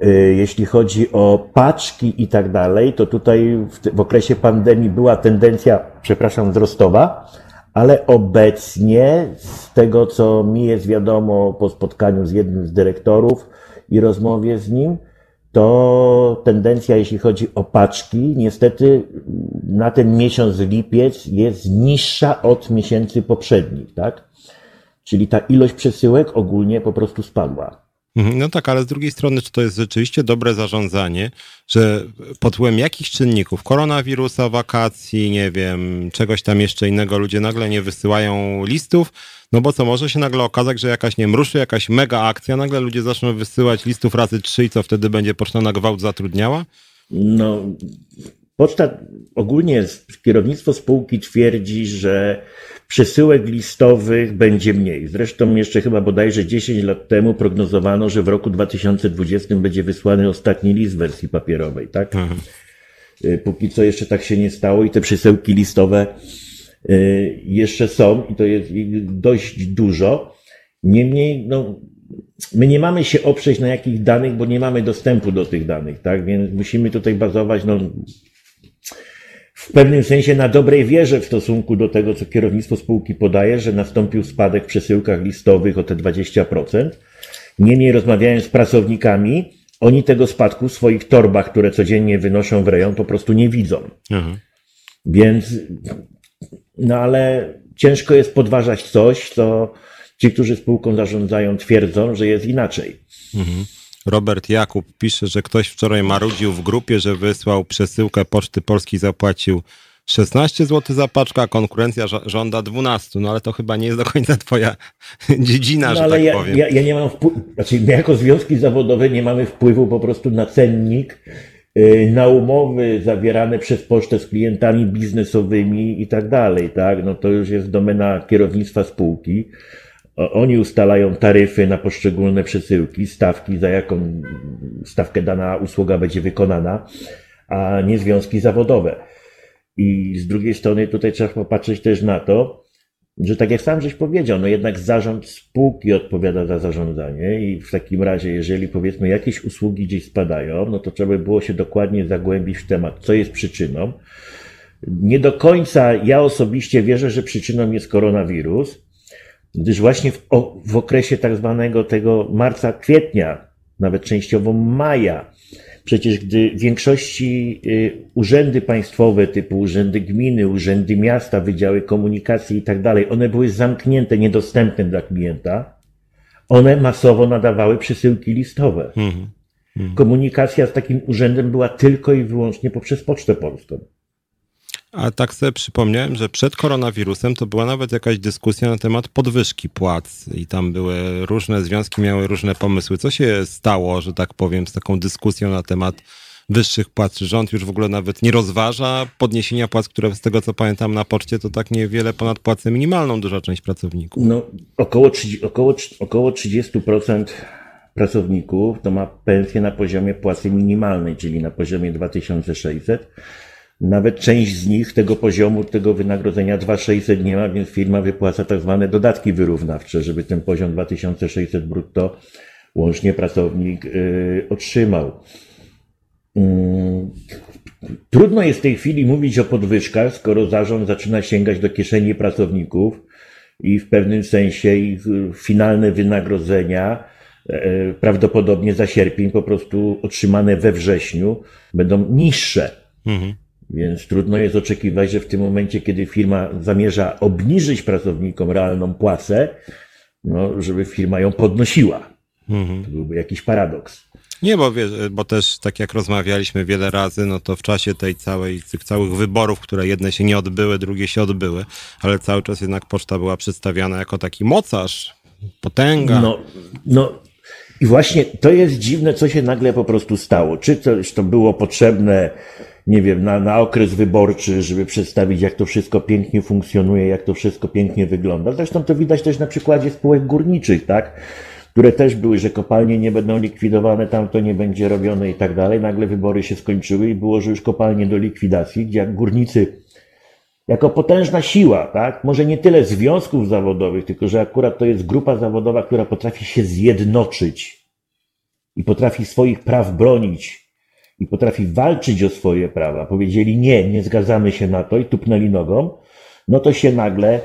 Y, jeśli chodzi o paczki i tak dalej, to tutaj w, w okresie pandemii była tendencja, przepraszam, wzrostowa, ale obecnie z tego, co mi jest wiadomo po spotkaniu z jednym z dyrektorów i rozmowie z nim, to tendencja, jeśli chodzi o paczki, niestety na ten miesiąc lipiec jest niższa od miesięcy poprzednich, tak? Czyli ta ilość przesyłek ogólnie po prostu spadła. Mhm, no tak, ale z drugiej strony, czy to jest rzeczywiście dobre zarządzanie, że pod wpływem jakichś czynników, koronawirusa, wakacji, nie wiem, czegoś tam jeszcze innego, ludzie nagle nie wysyłają listów, no bo co, może się nagle okazać, że jakaś, nie wiem, ruszy jakaś mega akcja, nagle ludzie zaczną wysyłać listów razy trzy i co wtedy będzie poczta na gwałt zatrudniała? No, poczta ogólnie kierownictwo spółki twierdzi, że przesyłek listowych będzie mniej. Zresztą jeszcze chyba bodajże 10 lat temu prognozowano, że w roku 2020 będzie wysłany ostatni list w wersji papierowej, tak? Y, póki co jeszcze tak się nie stało i te przesyłki listowe y, jeszcze są i to jest dość dużo. Niemniej, no, my nie mamy się oprzeć na jakich danych, bo nie mamy dostępu do tych danych, tak? Więc musimy tutaj bazować, no, w pewnym sensie na dobrej wierze w stosunku do tego, co kierownictwo spółki podaje, że nastąpił spadek w przesyłkach listowych o te 20%. Niemniej rozmawiając z pracownikami, oni tego spadku w swoich torbach, które codziennie wynoszą w rejon, po prostu nie widzą. Mhm. Więc, no ale ciężko jest podważać coś, co ci, którzy spółką zarządzają, twierdzą, że jest inaczej. Mhm. Robert Jakub pisze, że ktoś wczoraj marudził w grupie, że wysłał przesyłkę Poczty Polskiej, zapłacił 16 zł za paczkę, a konkurencja żąda 12. No ale to chyba nie jest do końca twoja dziedzina, no, że ale tak ja, powiem. Ja, ja nie mam wpływu, znaczy my jako związki zawodowe nie mamy wpływu po prostu na cennik, y, na umowy zawierane przez pocztę z klientami biznesowymi i tak dalej, tak? No to już jest domena kierownictwa spółki. Oni ustalają taryfy na poszczególne przesyłki, stawki, za jaką stawkę dana usługa będzie wykonana, a nie związki zawodowe. I z drugiej strony tutaj trzeba popatrzeć też na to, że tak jak sam żeś powiedział, no jednak zarząd spółki odpowiada za zarządzanie i w takim razie, jeżeli powiedzmy jakieś usługi gdzieś spadają, no to trzeba by było się dokładnie zagłębić w temat, co jest przyczyną. Nie do końca ja osobiście wierzę, że przyczyną jest koronawirus, gdyż właśnie w, o, w okresie tak zwanego tego marca, kwietnia, nawet częściowo maja, przecież gdy w większości y, urzędy państwowe, typu urzędy gminy, urzędy miasta, wydziały komunikacji i tak dalej, one były zamknięte, niedostępne dla klienta, one masowo nadawały przesyłki listowe. Mhm. Mhm. Komunikacja z takim urzędem była tylko i wyłącznie poprzez Pocztę Polską. A tak sobie przypomniałem, że przed koronawirusem to była nawet jakaś dyskusja na temat podwyżki płac i tam były różne związki, miały różne pomysły. Co się stało, że tak powiem, z taką dyskusją na temat wyższych płac? Czy rząd już w ogóle nawet nie rozważa podniesienia płac, które z tego co pamiętam na poczcie to tak niewiele ponad płacę minimalną duża część pracowników? No około, około, około 30% pracowników to ma pensję na poziomie płacy minimalnej, czyli na poziomie 2600 nawet część z nich tego poziomu, tego wynagrodzenia 2600 nie ma, więc firma wypłaca tak zwane dodatki wyrównawcze, żeby ten poziom 2600 brutto łącznie pracownik yy, otrzymał. Yy. Trudno jest w tej chwili mówić o podwyżkach, skoro zarząd zaczyna sięgać do kieszeni pracowników i w pewnym sensie ich finalne wynagrodzenia e, prawdopodobnie za sierpień po prostu otrzymane we wrześniu będą niższe. Mhm. Więc trudno jest oczekiwać, że w tym momencie, kiedy firma zamierza obniżyć pracownikom realną płacę, no, żeby firma ją podnosiła. Mhm. To byłby jakiś paradoks. Nie, bo, wiesz, bo też tak jak rozmawialiśmy wiele razy, no to w czasie tej całej, tych całych wyborów, które jedne się nie odbyły, drugie się odbyły, ale cały czas jednak poczta była przedstawiana jako taki mocarz, potęga. No, no i właśnie to jest dziwne, co się nagle po prostu stało. Czy coś to było potrzebne, nie wiem, na, na okres wyborczy, żeby przedstawić, jak to wszystko pięknie funkcjonuje, jak to wszystko pięknie wygląda. Zresztą to widać też na przykładzie spółek górniczych, tak? które też były, że kopalnie nie będą likwidowane, tam to nie będzie robione i tak dalej. Nagle wybory się skończyły i było, że już kopalnie do likwidacji, gdzie jak górnicy jako potężna siła, tak? Może nie tyle związków zawodowych, tylko że akurat to jest grupa zawodowa, która potrafi się zjednoczyć i potrafi swoich praw bronić i potrafi walczyć o swoje prawa. Powiedzieli nie, nie zgadzamy się na to i tupnęli nogą, no to się nagle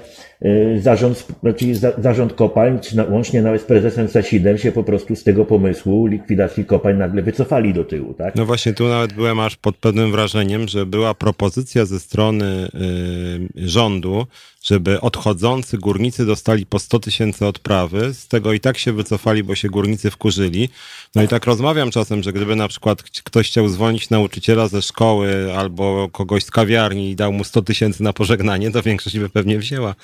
zarząd, znaczy zarząd kopalń, łącznie nawet z prezesem Sasidem się po prostu z tego pomysłu likwidacji kopalń nagle wycofali do tyłu, tak? No właśnie, tu nawet byłem aż pod pewnym wrażeniem, że była propozycja ze strony y, rządu, żeby odchodzący górnicy dostali po 100 tysięcy odprawy. Z tego i tak się wycofali, bo się górnicy wkurzyli. No i tak rozmawiam czasem, że gdyby na przykład ktoś chciał zwolnić nauczyciela ze szkoły albo kogoś z kawiarni i dał mu 100 tysięcy na pożegnanie, to większość by pewnie wzięła.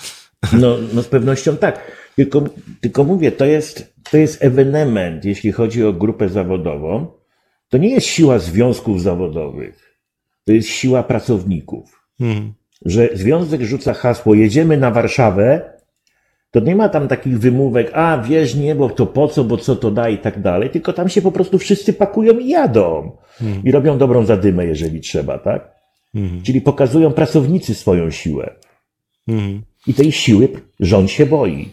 No, no z pewnością tak. Tylko, tylko mówię, to jest, to jest ewenement, jeśli chodzi o grupę zawodową. To nie jest siła związków zawodowych. To jest siła pracowników. Hmm. Że związek rzuca hasło, jedziemy na Warszawę, to nie ma tam takich wymówek, a wiesz, nie, bo to po co, bo co to da i tak dalej, tylko tam się po prostu wszyscy pakują i jadą. Hmm. I robią dobrą zadymę, jeżeli trzeba, tak? Hmm. Czyli pokazują pracownicy swoją siłę. Hmm. I tej siły rząd się boi.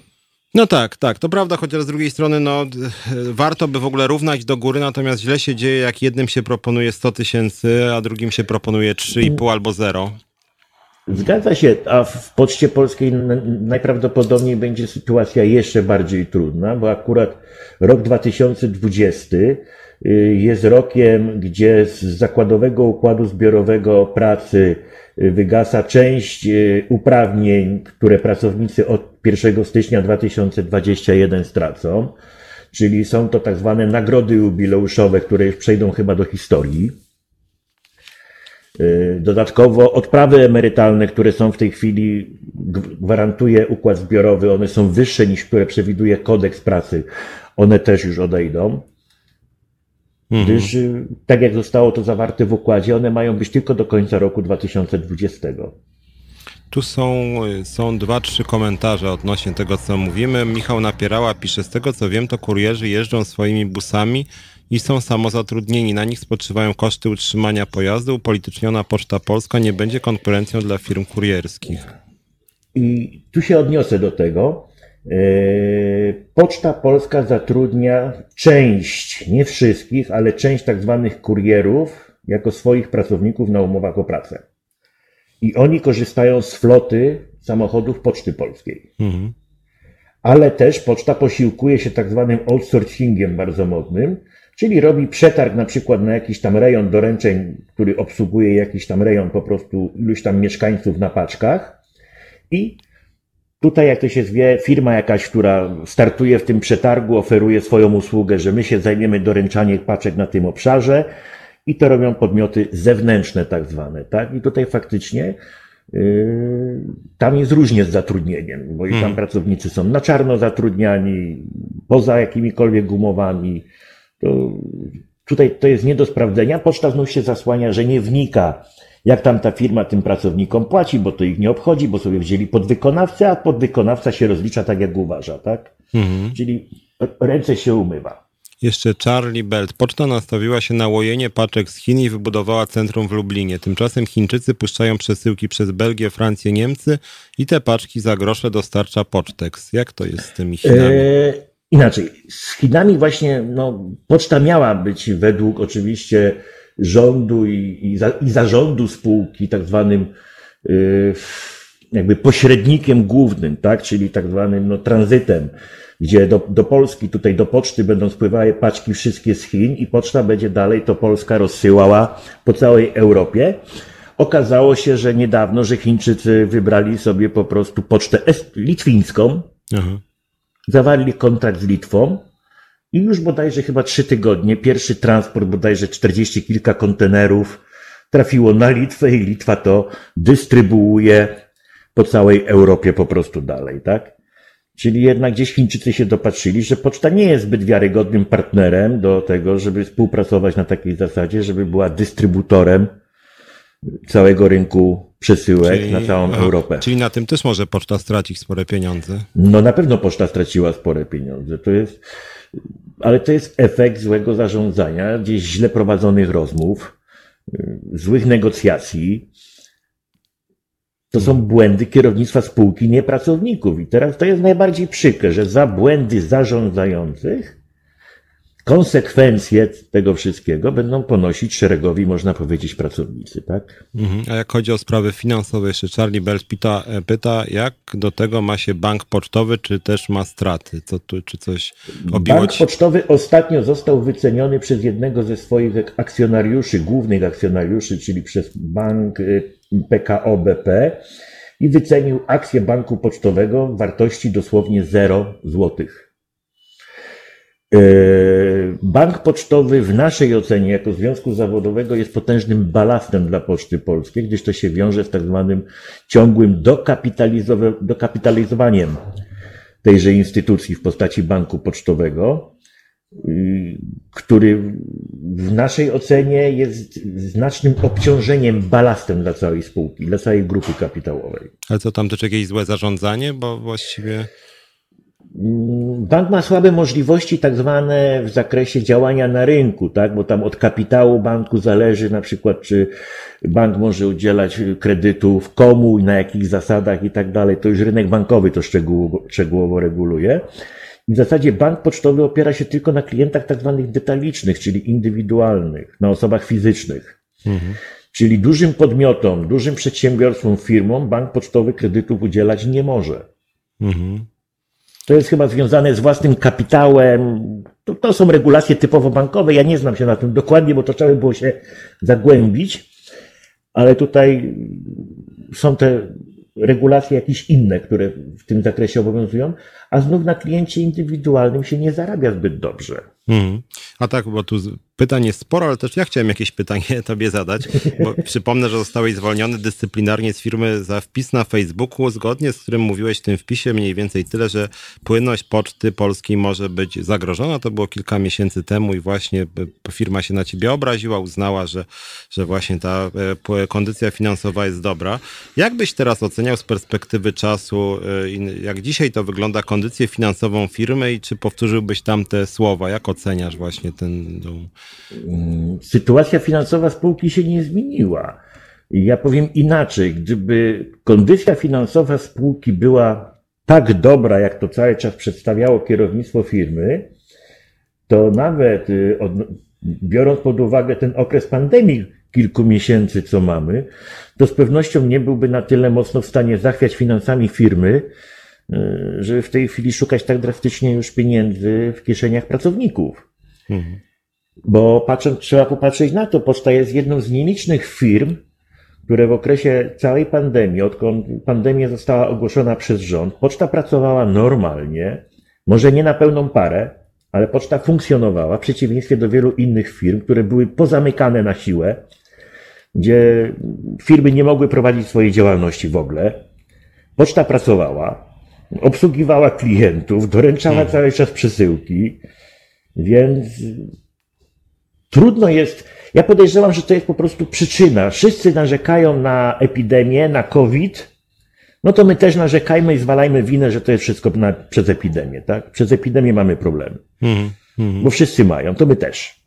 No tak, tak, to prawda, chociaż z drugiej strony no, warto by w ogóle równać do góry, natomiast źle się dzieje, jak jednym się proponuje 100 tysięcy, a drugim się proponuje 3,5 albo 0. Zgadza się, a w Poczcie Polskiej najprawdopodobniej będzie sytuacja jeszcze bardziej trudna, bo akurat rok 2020 y, jest rokiem, gdzie z zakładowego układu zbiorowego pracy wygasa część e, uprawnień, które pracownicy od 1 stycznia 2021 stracą, czyli są to tak zwane nagrody jubileuszowe, które już przejdą chyba do historii. E, dodatkowo odprawy emerytalne, które są w tej chwili, gwarantuje układ zbiorowy, one są wyższe niż które przewiduje kodeks pracy, one też już odejdą. Mhm. Gdyż, y, tak jak zostało to zawarte w układzie, one mają być tylko do końca roku 2020. Tu są, y, są dwa, trzy komentarze odnośnie tego, co mówimy. Michał Napierała pisze, z tego co wiem, to kurierzy jeżdżą swoimi busami i są samozatrudnieni. Na nich spoczywają koszty utrzymania pojazdu. Upolityczniona Poczta Polska nie będzie konkurencją dla firm kurierskich. I tu się odniosę do tego. E, Poczta Polska zatrudnia część, nie wszystkich, ale część tak zwanych kurierów jako swoich pracowników na umowach o pracę. I oni korzystają z floty samochodów Poczty Polskiej. Mhm. Ale też poczta posiłkuje się tak zwanym outsourcingiem bardzo modnym, czyli robi przetarg na przykład na jakiś tam rejon doręczeń, który obsługuje jakiś tam rejon po prostu iluś tam mieszkańców na paczkach i Tutaj, jak to się zwie, firma jakaś, która startuje w tym przetargu, oferuje swoją usługę, że my się zajmiemy doręczaniem paczek na tym obszarze i to robią podmioty zewnętrzne tak zwane, tak? I tutaj faktycznie yy, tam jest różnie z zatrudnieniem, bo i tam hmm. pracownicy są na czarno zatrudniani, poza jakimikolwiek umowami. To, tutaj to jest nie do sprawdzenia. Poczta znów się zasłania, że nie wnika jak tam ta firma tym pracownikom płaci, bo to ich nie obchodzi, bo sobie wzięli podwykonawcę, a podwykonawca się rozlicza tak, jak uważa, tak? Mhm. Czyli ręce się umywa. Jeszcze Charlie Belt. Poczta nastawiła się na łojenie paczek z Chin i wybudowała centrum w Lublinie. Tymczasem Chińczycy puszczają przesyłki przez Belgię, Francję, Niemcy i te paczki za grosze dostarcza Pocztex. Jak to jest z tymi Chinami? Eee, inaczej. Z Chinami właśnie no, poczta miała być według oczywiście rządu i, i, za, i zarządu spółki, tak zwanym yy, jakby pośrednikiem głównym, tak, czyli tak zwanym no, tranzytem, gdzie do, do Polski, tutaj do poczty będą spływały paczki wszystkie z Chin i poczta będzie dalej to Polska rozsyłała po całej Europie. Okazało się, że niedawno, że Chińczycy wybrali sobie po prostu pocztę litwińską, Aha. zawarli kontrakt z Litwą i już bodajże chyba trzy tygodnie, pierwszy transport bodajże czterdzieści kilka kontenerów trafiło na Litwę i Litwa to dystrybuuje po całej Europie po prostu dalej, tak? Czyli jednak gdzieś Chińczycy się dopatrzyli, że poczta nie jest zbyt wiarygodnym partnerem do tego, żeby współpracować na takiej zasadzie, żeby była dystrybutorem całego rynku przesyłek czyli, na całą Europę. Czyli na tym też może poczta stracić spore pieniądze? No na pewno poczta straciła spore pieniądze. To jest, ale to jest efekt złego zarządzania, gdzieś źle prowadzonych rozmów, złych negocjacji. To są błędy kierownictwa spółki, nie pracowników. I teraz to jest najbardziej przykre, że za błędy zarządzających konsekwencje tego wszystkiego będą ponosić szeregowi, można powiedzieć, pracownicy, tak? Mhm. A jak chodzi o sprawy finansowe, jeszcze Charlie Bell pyta, e, pyta, jak do tego ma się bank pocztowy, czy też ma straty? Co tu, czy coś obiło Bank pocztowy ostatnio został wyceniony przez jednego ze swoich akcjonariuszy, głównych akcjonariuszy, czyli przez bank y, PKO BP i wycenił akcję banku pocztowego w wartości dosłownie 0 złotych. E, bank pocztowy w naszej ocenie jako związku zawodowego jest potężnym balastem dla Poczty Polskiej, gdyż to się wiąże z tak zwanym ciągłym dokapitalizowaniem tejże instytucji w postaci banku pocztowego, y, który w naszej ocenie jest znacznym obciążeniem, balastem dla całej spółki, dla całej grupy kapitałowej. Ale co tam też jakieś złe zarządzanie, bo właściwie Bank ma słabe możliwości tak zwane w zakresie działania na rynku, tak? Bo tam od kapitału banku zależy na przykład, czy bank może udzielać kredytów komu i na jakich zasadach i tak dalej. To już rynek bankowy to szczegółowo, szczegółowo reguluje. W zasadzie bank pocztowy opiera się tylko na klientach tak zwanych detalicznych, czyli indywidualnych, na osobach fizycznych. Mhm. Czyli dużym podmiotom, dużym przedsiębiorstwom, firmom bank pocztowy kredytów udzielać nie może. Mhm. To jest chyba związane z własnym kapitałem. To, to, są regulacje typowo bankowe. Ja nie znam się na tym dokładnie, bo to trzeba by było się zagłębić, ale tutaj są te regulacje jakieś inne, które w tym zakresie obowiązują, a znów na kliencie indywidualnym się nie zarabia zbyt dobrze. Hmm. A tak, bo tu pytań jest sporo, ale też ja chciałem jakieś pytanie tobie zadać, bo przypomnę, że zostałeś zwolniony dyscyplinarnie z firmy za wpis na Facebooku, zgodnie z którym mówiłeś w tym wpisie mniej więcej tyle, że płynność poczty polskiej może być zagrożona. To było kilka miesięcy temu i właśnie firma się na ciebie obraziła, uznała, że, że właśnie ta e, kondycja finansowa jest dobra. Jak byś teraz oceniał z perspektywy czasu, e, jak dzisiaj to wygląda kondycję finansową firmy i czy powtórzyłbyś tam te słowa? Jak oceniasz właśnie ten? Mm, sytuacja finansowa spółki się nie zmieniła. Ja powiem inaczej, gdyby kondycja finansowa spółki była tak dobra, jak to cały czas przedstawiało kierownictwo firmy, to nawet y, od, biorąc pod uwagę ten okres pandemii kilku miesięcy, co mamy, to z pewnością nie byłby na tyle mocno w stanie zachwiać finansami firmy, żeby w tej chwili szukać tak drastycznie już pieniędzy w kieszeniach pracowników. Mhm. Bo patrząc, trzeba popatrzeć na to, poczta jest jedną z nielicznych firm, które w okresie całej pandemii, odkąd pandemia została ogłoszona przez rząd, poczta pracowała normalnie, może nie na pełną parę, ale poczta funkcjonowała, w przeciwieństwie do wielu innych firm, które były pozamykane na siłę, gdzie firmy nie mogły prowadzić swojej działalności w ogóle. Poczta pracowała, obsługiwała klientów, doręczała hmm. cały czas przesyłki, więc Trudno jest, ja podejrzewam, że to jest po prostu przyczyna. Wszyscy narzekają na epidemię, na COVID, no to my też narzekajmy i zwalajmy winę, że to jest wszystko na, przez epidemię, tak? Przez epidemię mamy problemy. Mm -hmm. Bo wszyscy mają, to my też.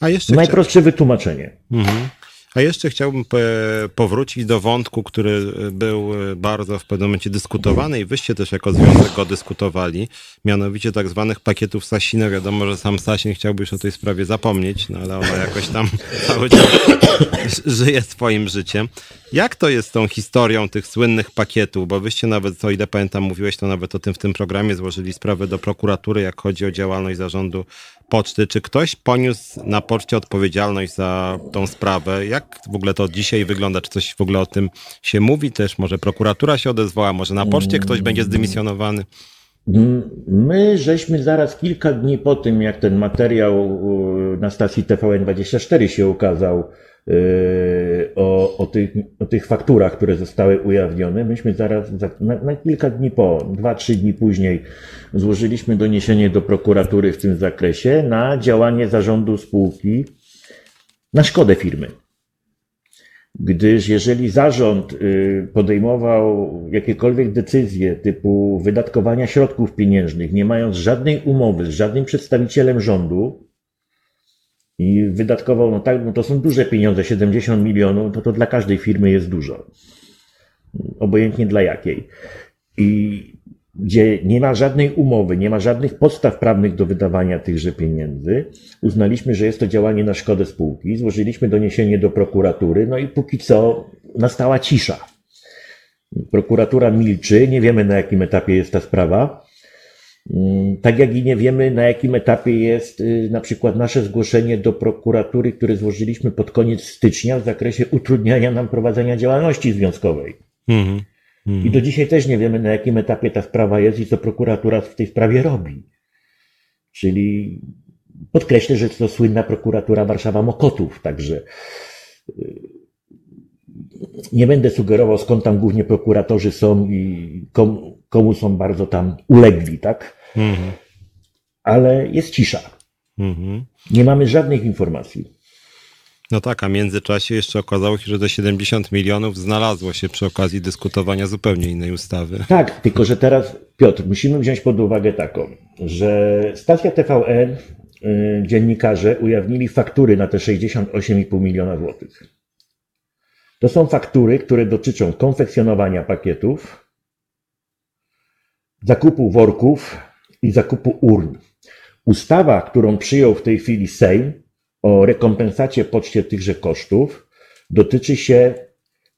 A jeszcze Najprostsze wytłumaczenie. Mm -hmm. A jeszcze chciałbym powrócić do wątku, który był bardzo w pewnym momencie dyskutowany i wyście też jako związek go dyskutowali, mianowicie tak zwanych pakietów Sasina. Wiadomo, że sam Sasin chciałby już o tej sprawie zapomnieć, no ale ona jakoś tam cały czas żyje swoim życiem. Jak to jest z tą historią tych słynnych pakietów? Bo wyście nawet, o ile pamiętam, mówiłeś to nawet o tym w tym programie, złożyli sprawę do prokuratury, jak chodzi o działalność zarządu poczty. Czy ktoś poniósł na poczcie odpowiedzialność za tą sprawę? Jak w ogóle to dzisiaj wygląda? Czy coś w ogóle o tym się mówi też? Może prokuratura się odezwała? Może na poczcie ktoś będzie zdymisjonowany? My żeśmy zaraz kilka dni po tym, jak ten materiał na stacji TVN24 się ukazał, o, o, tych, o tych fakturach, które zostały ujawnione. Myśmy zaraz, na, na kilka dni po, dwa, trzy dni później, złożyliśmy doniesienie do prokuratury w tym zakresie na działanie zarządu spółki na szkodę firmy. Gdyż jeżeli zarząd yy, podejmował jakiekolwiek decyzje typu wydatkowania środków pieniężnych, nie mając żadnej umowy z żadnym przedstawicielem rządu, i wydatkował, no tak, no to są duże pieniądze, 70 milionów, to to dla każdej firmy jest dużo. Obojętnie dla jakiej. I gdzie nie ma żadnej umowy, nie ma żadnych podstaw prawnych do wydawania tychże pieniędzy, uznaliśmy, że jest to działanie na szkodę spółki, złożyliśmy doniesienie do prokuratury, no i póki co nastała cisza. Prokuratura milczy, nie wiemy na jakim etapie jest ta sprawa. Mm, tak jak i nie wiemy, na jakim etapie jest y, na przykład nasze zgłoszenie do prokuratury, które złożyliśmy pod koniec stycznia w zakresie utrudniania nam prowadzenia działalności związkowej. Mm -hmm. I do dzisiaj też nie wiemy, na jakim etapie ta sprawa jest i co prokuratura w tej sprawie robi. Czyli podkreślę, że to słynna prokuratura Warszawa Mokotów, także y, nie będę sugerował, skąd tam głównie prokuratorzy są i komu, komu są bardzo tam ulegli, tak? Mhm. Ale jest cisza. Mhm. Nie mamy żadnych informacji. No tak, a w międzyczasie jeszcze okazało się, że te 70 milionów znalazło się przy okazji dyskutowania zupełnie innej ustawy. Tak, tylko że teraz, Piotr, musimy wziąć pod uwagę taką, że stacja TVN, y, dziennikarze ujawnili faktury na te 68,5 miliona złotych. To są faktury, które dotyczą konfekcjonowania pakietów, zakupu worków i zakupu urn. Ustawa, którą przyjął w tej chwili Sejm o rekompensacie poczcie tychże kosztów, dotyczy się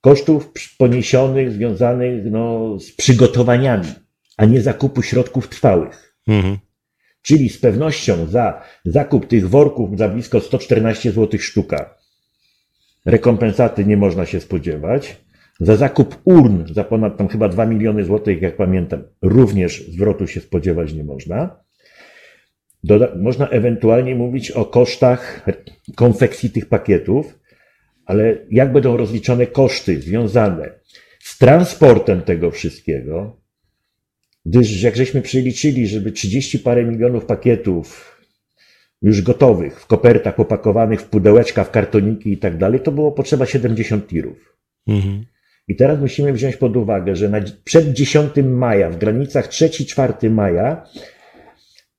kosztów poniesionych, związanych no, z przygotowaniami, a nie zakupu środków trwałych. Mhm. Czyli z pewnością za zakup tych worków za blisko 114 zł sztuka rekompensaty nie można się spodziewać. Za zakup urn za ponad tam chyba 2 miliony złotych, jak pamiętam, również zwrotu się spodziewać nie można. Doda można ewentualnie mówić o kosztach konfekcji tych pakietów, ale jak będą rozliczone koszty związane z transportem tego wszystkiego, gdyż jak żeśmy przeliczyli, żeby 30 parę milionów pakietów już gotowych, w kopertach popakowanych, w pudełeczka, w kartoniki i tak dalej, to było potrzeba 70 tirów. Mhm. I teraz musimy wziąć pod uwagę, że na, przed 10 maja, w granicach 3-4 maja,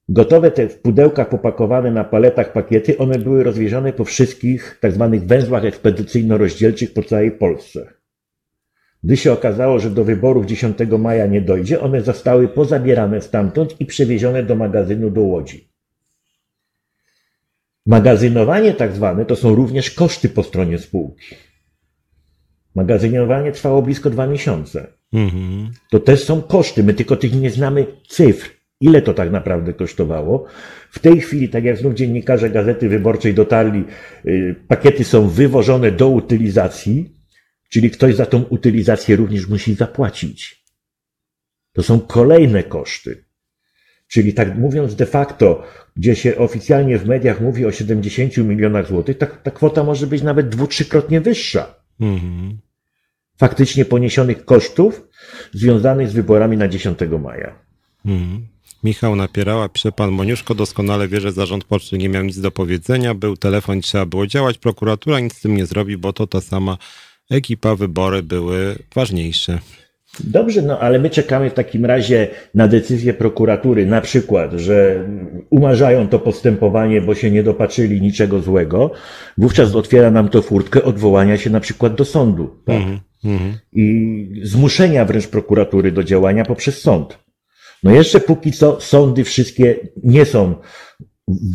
gotowe te w pudełkach popakowane na paletach pakiety, one były rozwiezione po wszystkich tak zwanych węzłach ekspedycyjno-rozdzielczych po całej Polsce. Gdy się okazało, że do wyborów 10 maja nie dojdzie, one zostały pozabierane stamtąd i przewiezione do magazynu do Łodzi. Magazynowanie tak zwane to są również koszty po stronie spółki. Magazynowanie trwało blisko dwa miesiące. Mhm. To też są koszty. My tylko tych nie znamy cyfr. Ile to tak naprawdę kosztowało? W tej chwili, tak jak znów dziennikarze Gazety Wyborczej dotarli, y, pakiety są wywożone do utylizacji, czyli ktoś za tą utylizację również musi zapłacić. To są kolejne koszty. Czyli tak mówiąc de facto, gdzie się oficjalnie w mediach mówi o 70 milionach złotych, ta, ta kwota może być nawet dwu, trzykrotnie wyższa. Mhm. Faktycznie poniesionych kosztów związanych z wyborami na 10 maja. Mhm. Michał Napierała, pisze pan Moniuszko, doskonale wie, że zarząd poczty nie miał nic do powiedzenia, był telefon, trzeba było działać, prokuratura nic z tym nie zrobi, bo to ta sama ekipa, wybory były ważniejsze. Dobrze, no ale my czekamy w takim razie na decyzję prokuratury, na przykład, że umarzają to postępowanie, bo się nie dopatrzyli niczego złego. Wówczas otwiera nam to furtkę odwołania się na przykład do sądu. Tak? Mm -hmm. I zmuszenia wręcz prokuratury do działania poprzez sąd. No jeszcze póki co sądy wszystkie nie są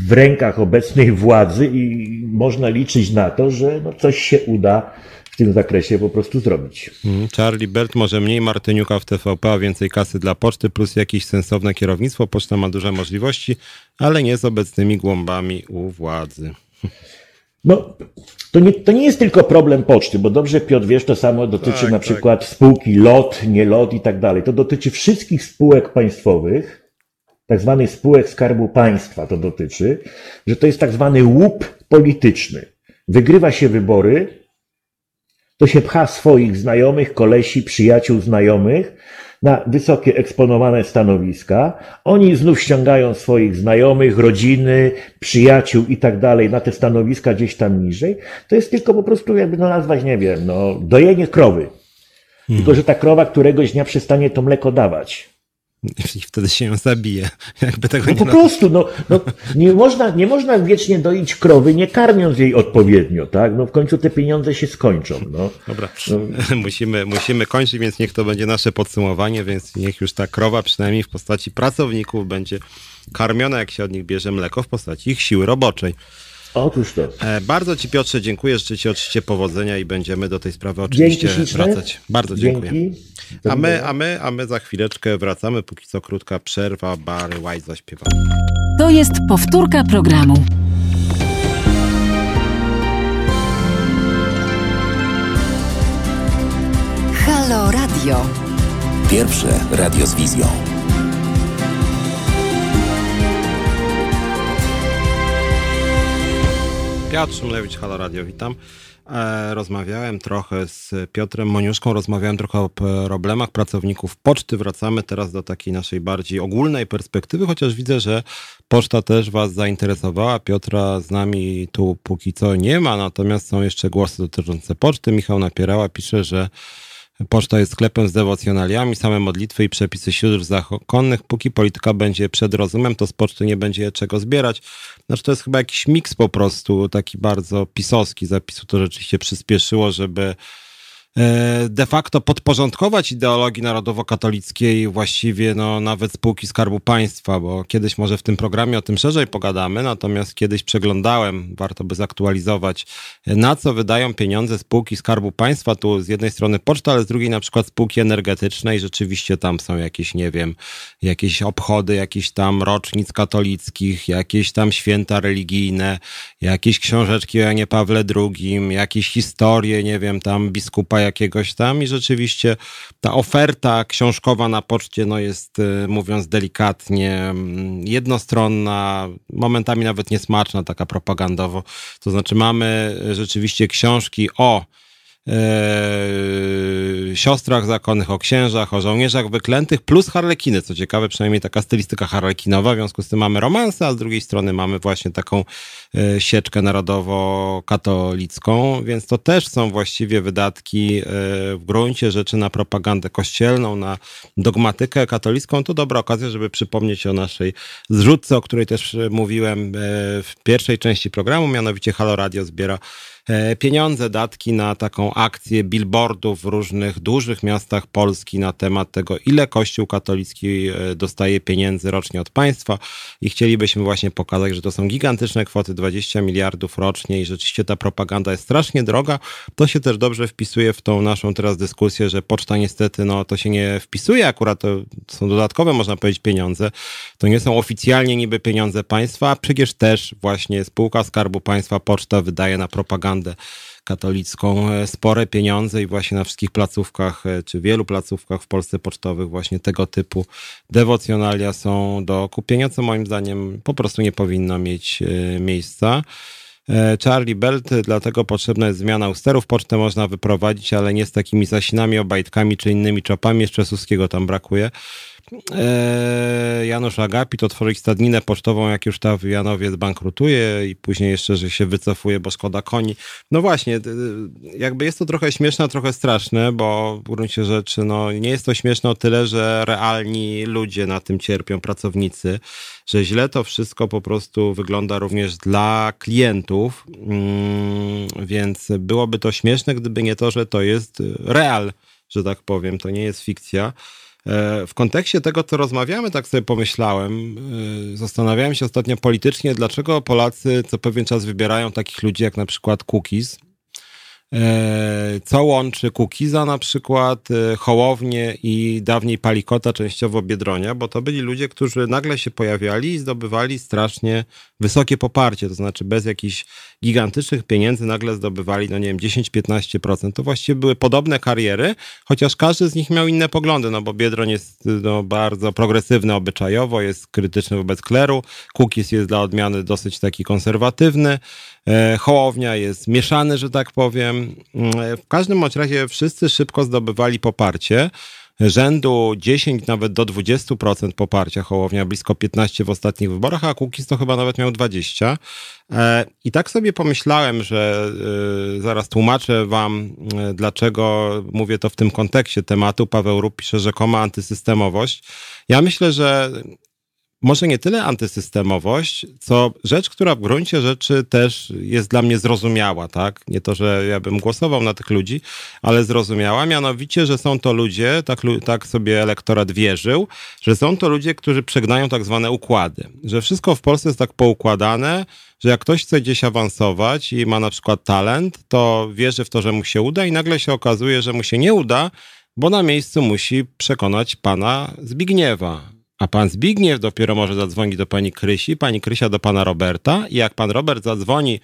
w rękach obecnej władzy i można liczyć na to, że no coś się uda w tym zakresie po prostu zrobić. Mhm. Charlie Belt może mniej Martyniuka w TVP, a więcej kasy dla poczty, plus jakieś sensowne kierownictwo. Poczta ma duże możliwości, ale nie z obecnymi głąbami u władzy. No, to nie, to nie jest tylko problem poczty, bo dobrze Piotr wiesz, to samo dotyczy tak, na tak. przykład spółki LOT, nie LOT i tak dalej. To dotyczy wszystkich spółek państwowych, tak zwanych spółek Skarbu Państwa to dotyczy, że to jest tak zwany łup polityczny. Wygrywa się wybory, to się pcha swoich znajomych, kolesi, przyjaciół, znajomych na wysokie eksponowane stanowiska. Oni znów ściągają swoich znajomych, rodziny, przyjaciół i tak dalej na te stanowiska gdzieś tam niżej. To jest tylko po prostu, jakby to nazwać, nie wiem, no, dojenie krowy. Tylko, że ta krowa któregoś dnia przestanie to mleko dawać. I wtedy się ją zabije. Jakby tego no nie po prostu, no, no, nie, można, nie można wiecznie doić krowy, nie karmiąc jej odpowiednio, tak? No w końcu te pieniądze się skończą. No. Dobra, no. musimy, musimy kończyć, więc niech to będzie nasze podsumowanie, więc niech już ta krowa przynajmniej w postaci pracowników będzie karmiona, jak się od nich bierze mleko, w postaci ich siły roboczej. Otóż to. E, bardzo Ci Piotrze dziękuję, życzę Ci oczywiście powodzenia i będziemy do tej sprawy oczywiście wracać. Bardzo dziękuję. Dzięki. A my, a, my, a my za chwileczkę wracamy, póki co krótka przerwa, Barry White zaśpiewa. To jest powtórka programu. Halo Radio. Pierwsze radio z wizją. Piotr Szymlewicz, Halo Radio, witam. E, rozmawiałem trochę z Piotrem Moniuszką, rozmawiałem trochę o problemach pracowników poczty. Wracamy teraz do takiej naszej bardziej ogólnej perspektywy, chociaż widzę, że poczta też Was zainteresowała. Piotra z nami tu póki co nie ma, natomiast są jeszcze głosy dotyczące poczty. Michał Napierała pisze, że Poczta jest sklepem z dewocjonaliami, same modlitwy i przepisy siódr zakonnych. Póki polityka będzie przed rozumem, to z poczty nie będzie czego zbierać. Znaczy to jest chyba jakiś miks po prostu, taki bardzo pisowski zapisu. To rzeczywiście przyspieszyło, żeby de facto podporządkować ideologii narodowo-katolickiej właściwie no, nawet spółki Skarbu Państwa, bo kiedyś może w tym programie o tym szerzej pogadamy, natomiast kiedyś przeglądałem, warto by zaktualizować, na co wydają pieniądze spółki Skarbu Państwa, tu z jednej strony poczta, ale z drugiej na przykład spółki energetyczne i rzeczywiście tam są jakieś, nie wiem, jakieś obchody, jakieś tam rocznic katolickich, jakieś tam święta religijne, jakieś książeczki o Janie Pawle II, jakieś historie, nie wiem, tam biskupa jakiegoś tam i rzeczywiście ta oferta książkowa na poczcie no jest, y, mówiąc delikatnie, mm, jednostronna, momentami nawet niesmaczna, taka propagandowo. To znaczy mamy rzeczywiście książki o e, siostrach zakonnych, o księżach, o żołnierzach wyklętych, plus harlekiny, co ciekawe, przynajmniej taka stylistyka harlekinowa, w związku z tym mamy romanse, a z drugiej strony mamy właśnie taką e, sieczkę narodowo-katolicką, więc to też są właściwie wydatki e, w gruncie rzeczy na propagandę kościelną, na dogmatykę katolicką. To dobra okazja, żeby przypomnieć o naszej zrzutce, o której też mówiłem w pierwszej części programu, mianowicie Halo Radio zbiera E, pieniądze, datki na taką akcję billboardów w różnych dużych miastach Polski na temat tego, ile Kościół katolicki e, dostaje pieniędzy rocznie od państwa i chcielibyśmy właśnie pokazać, że to są gigantyczne kwoty, 20 miliardów rocznie i rzeczywiście ta propaganda jest strasznie droga. To się też dobrze wpisuje w tą naszą teraz dyskusję, że poczta niestety, no to się nie wpisuje, akurat to są dodatkowe, można powiedzieć, pieniądze. To nie są oficjalnie niby pieniądze państwa, a przecież też właśnie spółka Skarbu Państwa, poczta wydaje na propagandę propagandę katolicką e, spore pieniądze i właśnie na wszystkich placówkach, e, czy wielu placówkach w Polsce pocztowych właśnie tego typu dewocjonalia są do kupienia, co moim zdaniem po prostu nie powinno mieć e, miejsca. Charlie Belt, dlatego potrzebna jest zmiana usterów. Pocztę można wyprowadzić, ale nie z takimi zasinami, obajtkami czy innymi czopami. Jeszcze Suskiego tam brakuje. E, Janusz Agapit otworzyć stadninę pocztową, jak już ta w Janowie zbankrutuje i później jeszcze, że się wycofuje, bo szkoda koni. No właśnie, jakby jest to trochę śmieszne, trochę straszne, bo w gruncie rzeczy no, nie jest to śmieszne o tyle, że realni ludzie na tym cierpią, pracownicy, że źle to wszystko po prostu wygląda również dla klientów, mm, więc byłoby to śmieszne, gdyby nie to, że to jest real, że tak powiem, to nie jest fikcja. W kontekście tego, co rozmawiamy, tak sobie pomyślałem, e, zastanawiałem się ostatnio politycznie, dlaczego Polacy co pewien czas wybierają takich ludzi jak na przykład Cookies, co łączy Kukiza na przykład, e, Hołownię i dawniej Palikota, częściowo Biedronia, bo to byli ludzie, którzy nagle się pojawiali i zdobywali strasznie wysokie poparcie, to znaczy bez jakichś gigantycznych pieniędzy nagle zdobywali, no nie wiem, 10-15%. To właściwie były podobne kariery, chociaż każdy z nich miał inne poglądy, no bo Biedroń jest no, bardzo progresywny obyczajowo, jest krytyczny wobec kleru, Kukiz jest dla odmiany dosyć taki konserwatywny, E, Hołownia jest mieszany, że tak powiem. W każdym bądź razie wszyscy szybko zdobywali poparcie rzędu 10, nawet do 20% poparcia Hołownia, blisko 15 w ostatnich wyborach, a Kukiz to chyba nawet miał 20. E, I tak sobie pomyślałem, że e, zaraz tłumaczę wam, dlaczego mówię to w tym kontekście tematu. Paweł Rup pisze rzekoma antysystemowość. Ja myślę, że może nie tyle antysystemowość, co rzecz, która w gruncie rzeczy też jest dla mnie zrozumiała, tak? Nie to, że ja bym głosował na tych ludzi, ale zrozumiała, mianowicie, że są to ludzie, tak, tak sobie elektorat wierzył, że są to ludzie, którzy przegnają tak zwane układy, że wszystko w Polsce jest tak poukładane, że jak ktoś chce gdzieś awansować i ma na przykład talent, to wierzy w to, że mu się uda i nagle się okazuje, że mu się nie uda, bo na miejscu musi przekonać pana Zbigniewa, a pan Zbigniew dopiero może zadzwonić do pani Krysi, pani Krysia do pana Roberta i jak pan Robert zadzwoni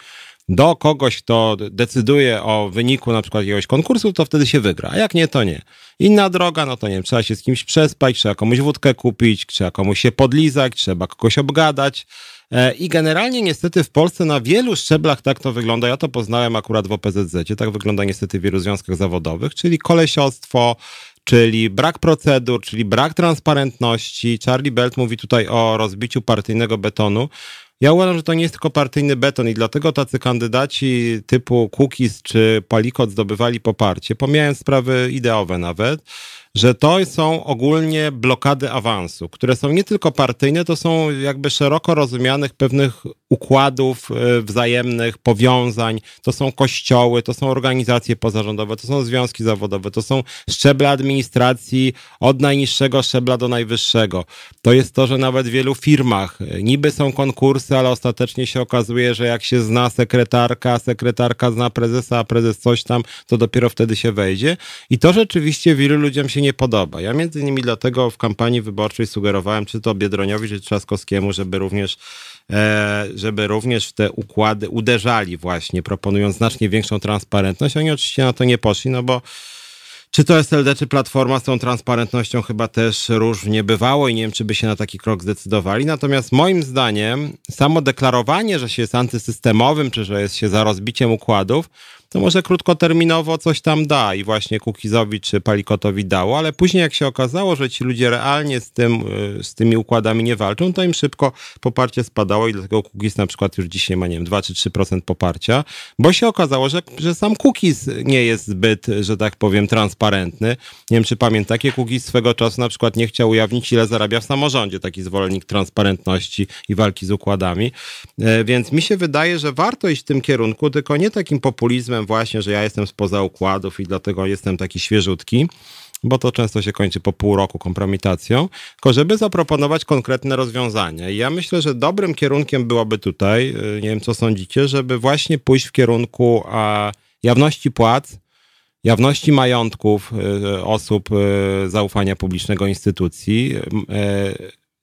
do kogoś, kto decyduje o wyniku na przykład jakiegoś konkursu, to wtedy się wygra, a jak nie, to nie. Inna droga, no to nie wiem, trzeba się z kimś przespać, trzeba komuś wódkę kupić, trzeba komuś się podlizać, trzeba kogoś obgadać. E, I generalnie niestety w Polsce na wielu szczeblach tak to wygląda. Ja to poznałem akurat w OPZZ. Tak wygląda niestety w wielu związkach zawodowych, czyli kolesiostwo, czyli brak procedur, czyli brak transparentności. Charlie Belt mówi tutaj o rozbiciu partyjnego betonu. Ja uważam, że to nie jest tylko partyjny beton i dlatego tacy kandydaci typu Cookies czy Palikot zdobywali poparcie, pomijając sprawy ideowe nawet, że to są ogólnie blokady awansu, które są nie tylko partyjne, to są jakby szeroko rozumianych pewnych układów e, wzajemnych, powiązań, to są kościoły, to są organizacje pozarządowe, to są związki zawodowe, to są szczeble administracji od najniższego szczebla do najwyższego. To jest to, że nawet w wielu firmach e, niby są konkursy, ale ostatecznie się okazuje, że jak się zna sekretarka, sekretarka zna prezesa, a prezes coś tam, to dopiero wtedy się wejdzie. I to rzeczywiście wielu ludziom się nie podoba. Ja między innymi dlatego w kampanii wyborczej sugerowałem, czy to Biedroniowi, czy Trzaskowskiemu, żeby również E, żeby również w te układy uderzali właśnie, proponując znacznie większą transparentność. Oni oczywiście na to nie poszli, no bo czy to SLD, czy Platforma z tą transparentnością chyba też różnie bywało i nie wiem, czy by się na taki krok zdecydowali. Natomiast moim zdaniem samo deklarowanie, że się jest antysystemowym, czy że jest się za rozbiciem układów, to może krótkoterminowo coś tam da i właśnie Kukizowi czy Palikotowi dało, ale później jak się okazało, że ci ludzie realnie z, tym, y, z tymi układami nie walczą, to im szybko poparcie spadało i dlatego Kukiz na przykład już dzisiaj ma, nie wiem, 2 czy 3% poparcia, bo się okazało, że, że sam Kukiz nie jest zbyt, że tak powiem, transparentny. Nie wiem, czy pamiętacie, Kukiz swego czasu na przykład nie chciał ujawnić, ile zarabia w samorządzie, taki zwolennik transparentności i walki z układami, e, więc mi się wydaje, że warto iść w tym kierunku, tylko nie takim populizmem właśnie, że ja jestem spoza układów i dlatego jestem taki świeżutki, bo to często się kończy po pół roku kompromitacją, tylko żeby zaproponować konkretne rozwiązania. I ja myślę, że dobrym kierunkiem byłoby tutaj, y, nie wiem co sądzicie, żeby właśnie pójść w kierunku jawności płac, jawności majątków y, osób y, zaufania publicznego instytucji,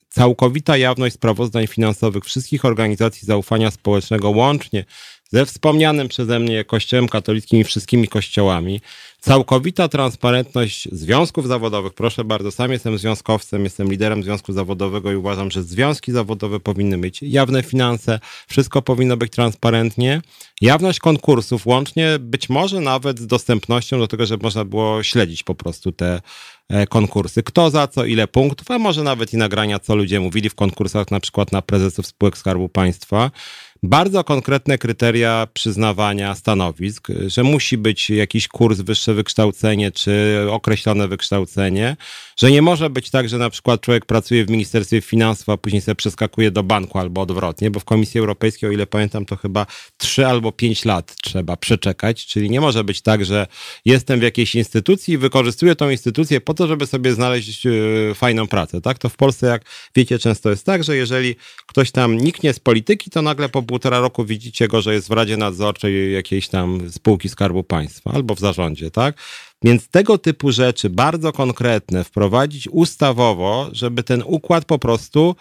całkowita jawność sprawozdań finansowych wszystkich organizacji zaufania społecznego, łącznie ze wspomnianym przeze mnie Kościołem katolickim i wszystkimi kościołami. Całkowita transparentność związków zawodowych. Proszę bardzo, sam jestem związkowcem, jestem liderem związku zawodowego i uważam, że związki zawodowe powinny mieć jawne finanse, wszystko powinno być transparentnie. Jawność konkursów, łącznie być może nawet z dostępnością do tego, żeby można było śledzić po prostu te e, konkursy. Kto za co, ile punktów, a może nawet i nagrania, co ludzie mówili w konkursach, na przykład na prezesów spółek Skarbu Państwa bardzo konkretne kryteria przyznawania stanowisk, że musi być jakiś kurs, wyższe wykształcenie czy określone wykształcenie, że nie może być tak, że na przykład człowiek pracuje w Ministerstwie Finansów, a później sobie przeskakuje do banku albo odwrotnie, bo w Komisji Europejskiej, o ile pamiętam, to chyba 3 albo 5 lat trzeba przeczekać, czyli nie może być tak, że jestem w jakiejś instytucji i wykorzystuję tą instytucję po to, żeby sobie znaleźć e, fajną pracę, tak? To w Polsce, jak wiecie, często jest tak, że jeżeli ktoś tam niknie z polityki, to nagle po półtora roku widzicie go, że jest w Radzie Nadzorczej jakiejś tam spółki Skarbu Państwa albo w zarządzie, tak? Więc tego typu rzeczy bardzo konkretne wprowadzić ustawowo, żeby ten układ po prostu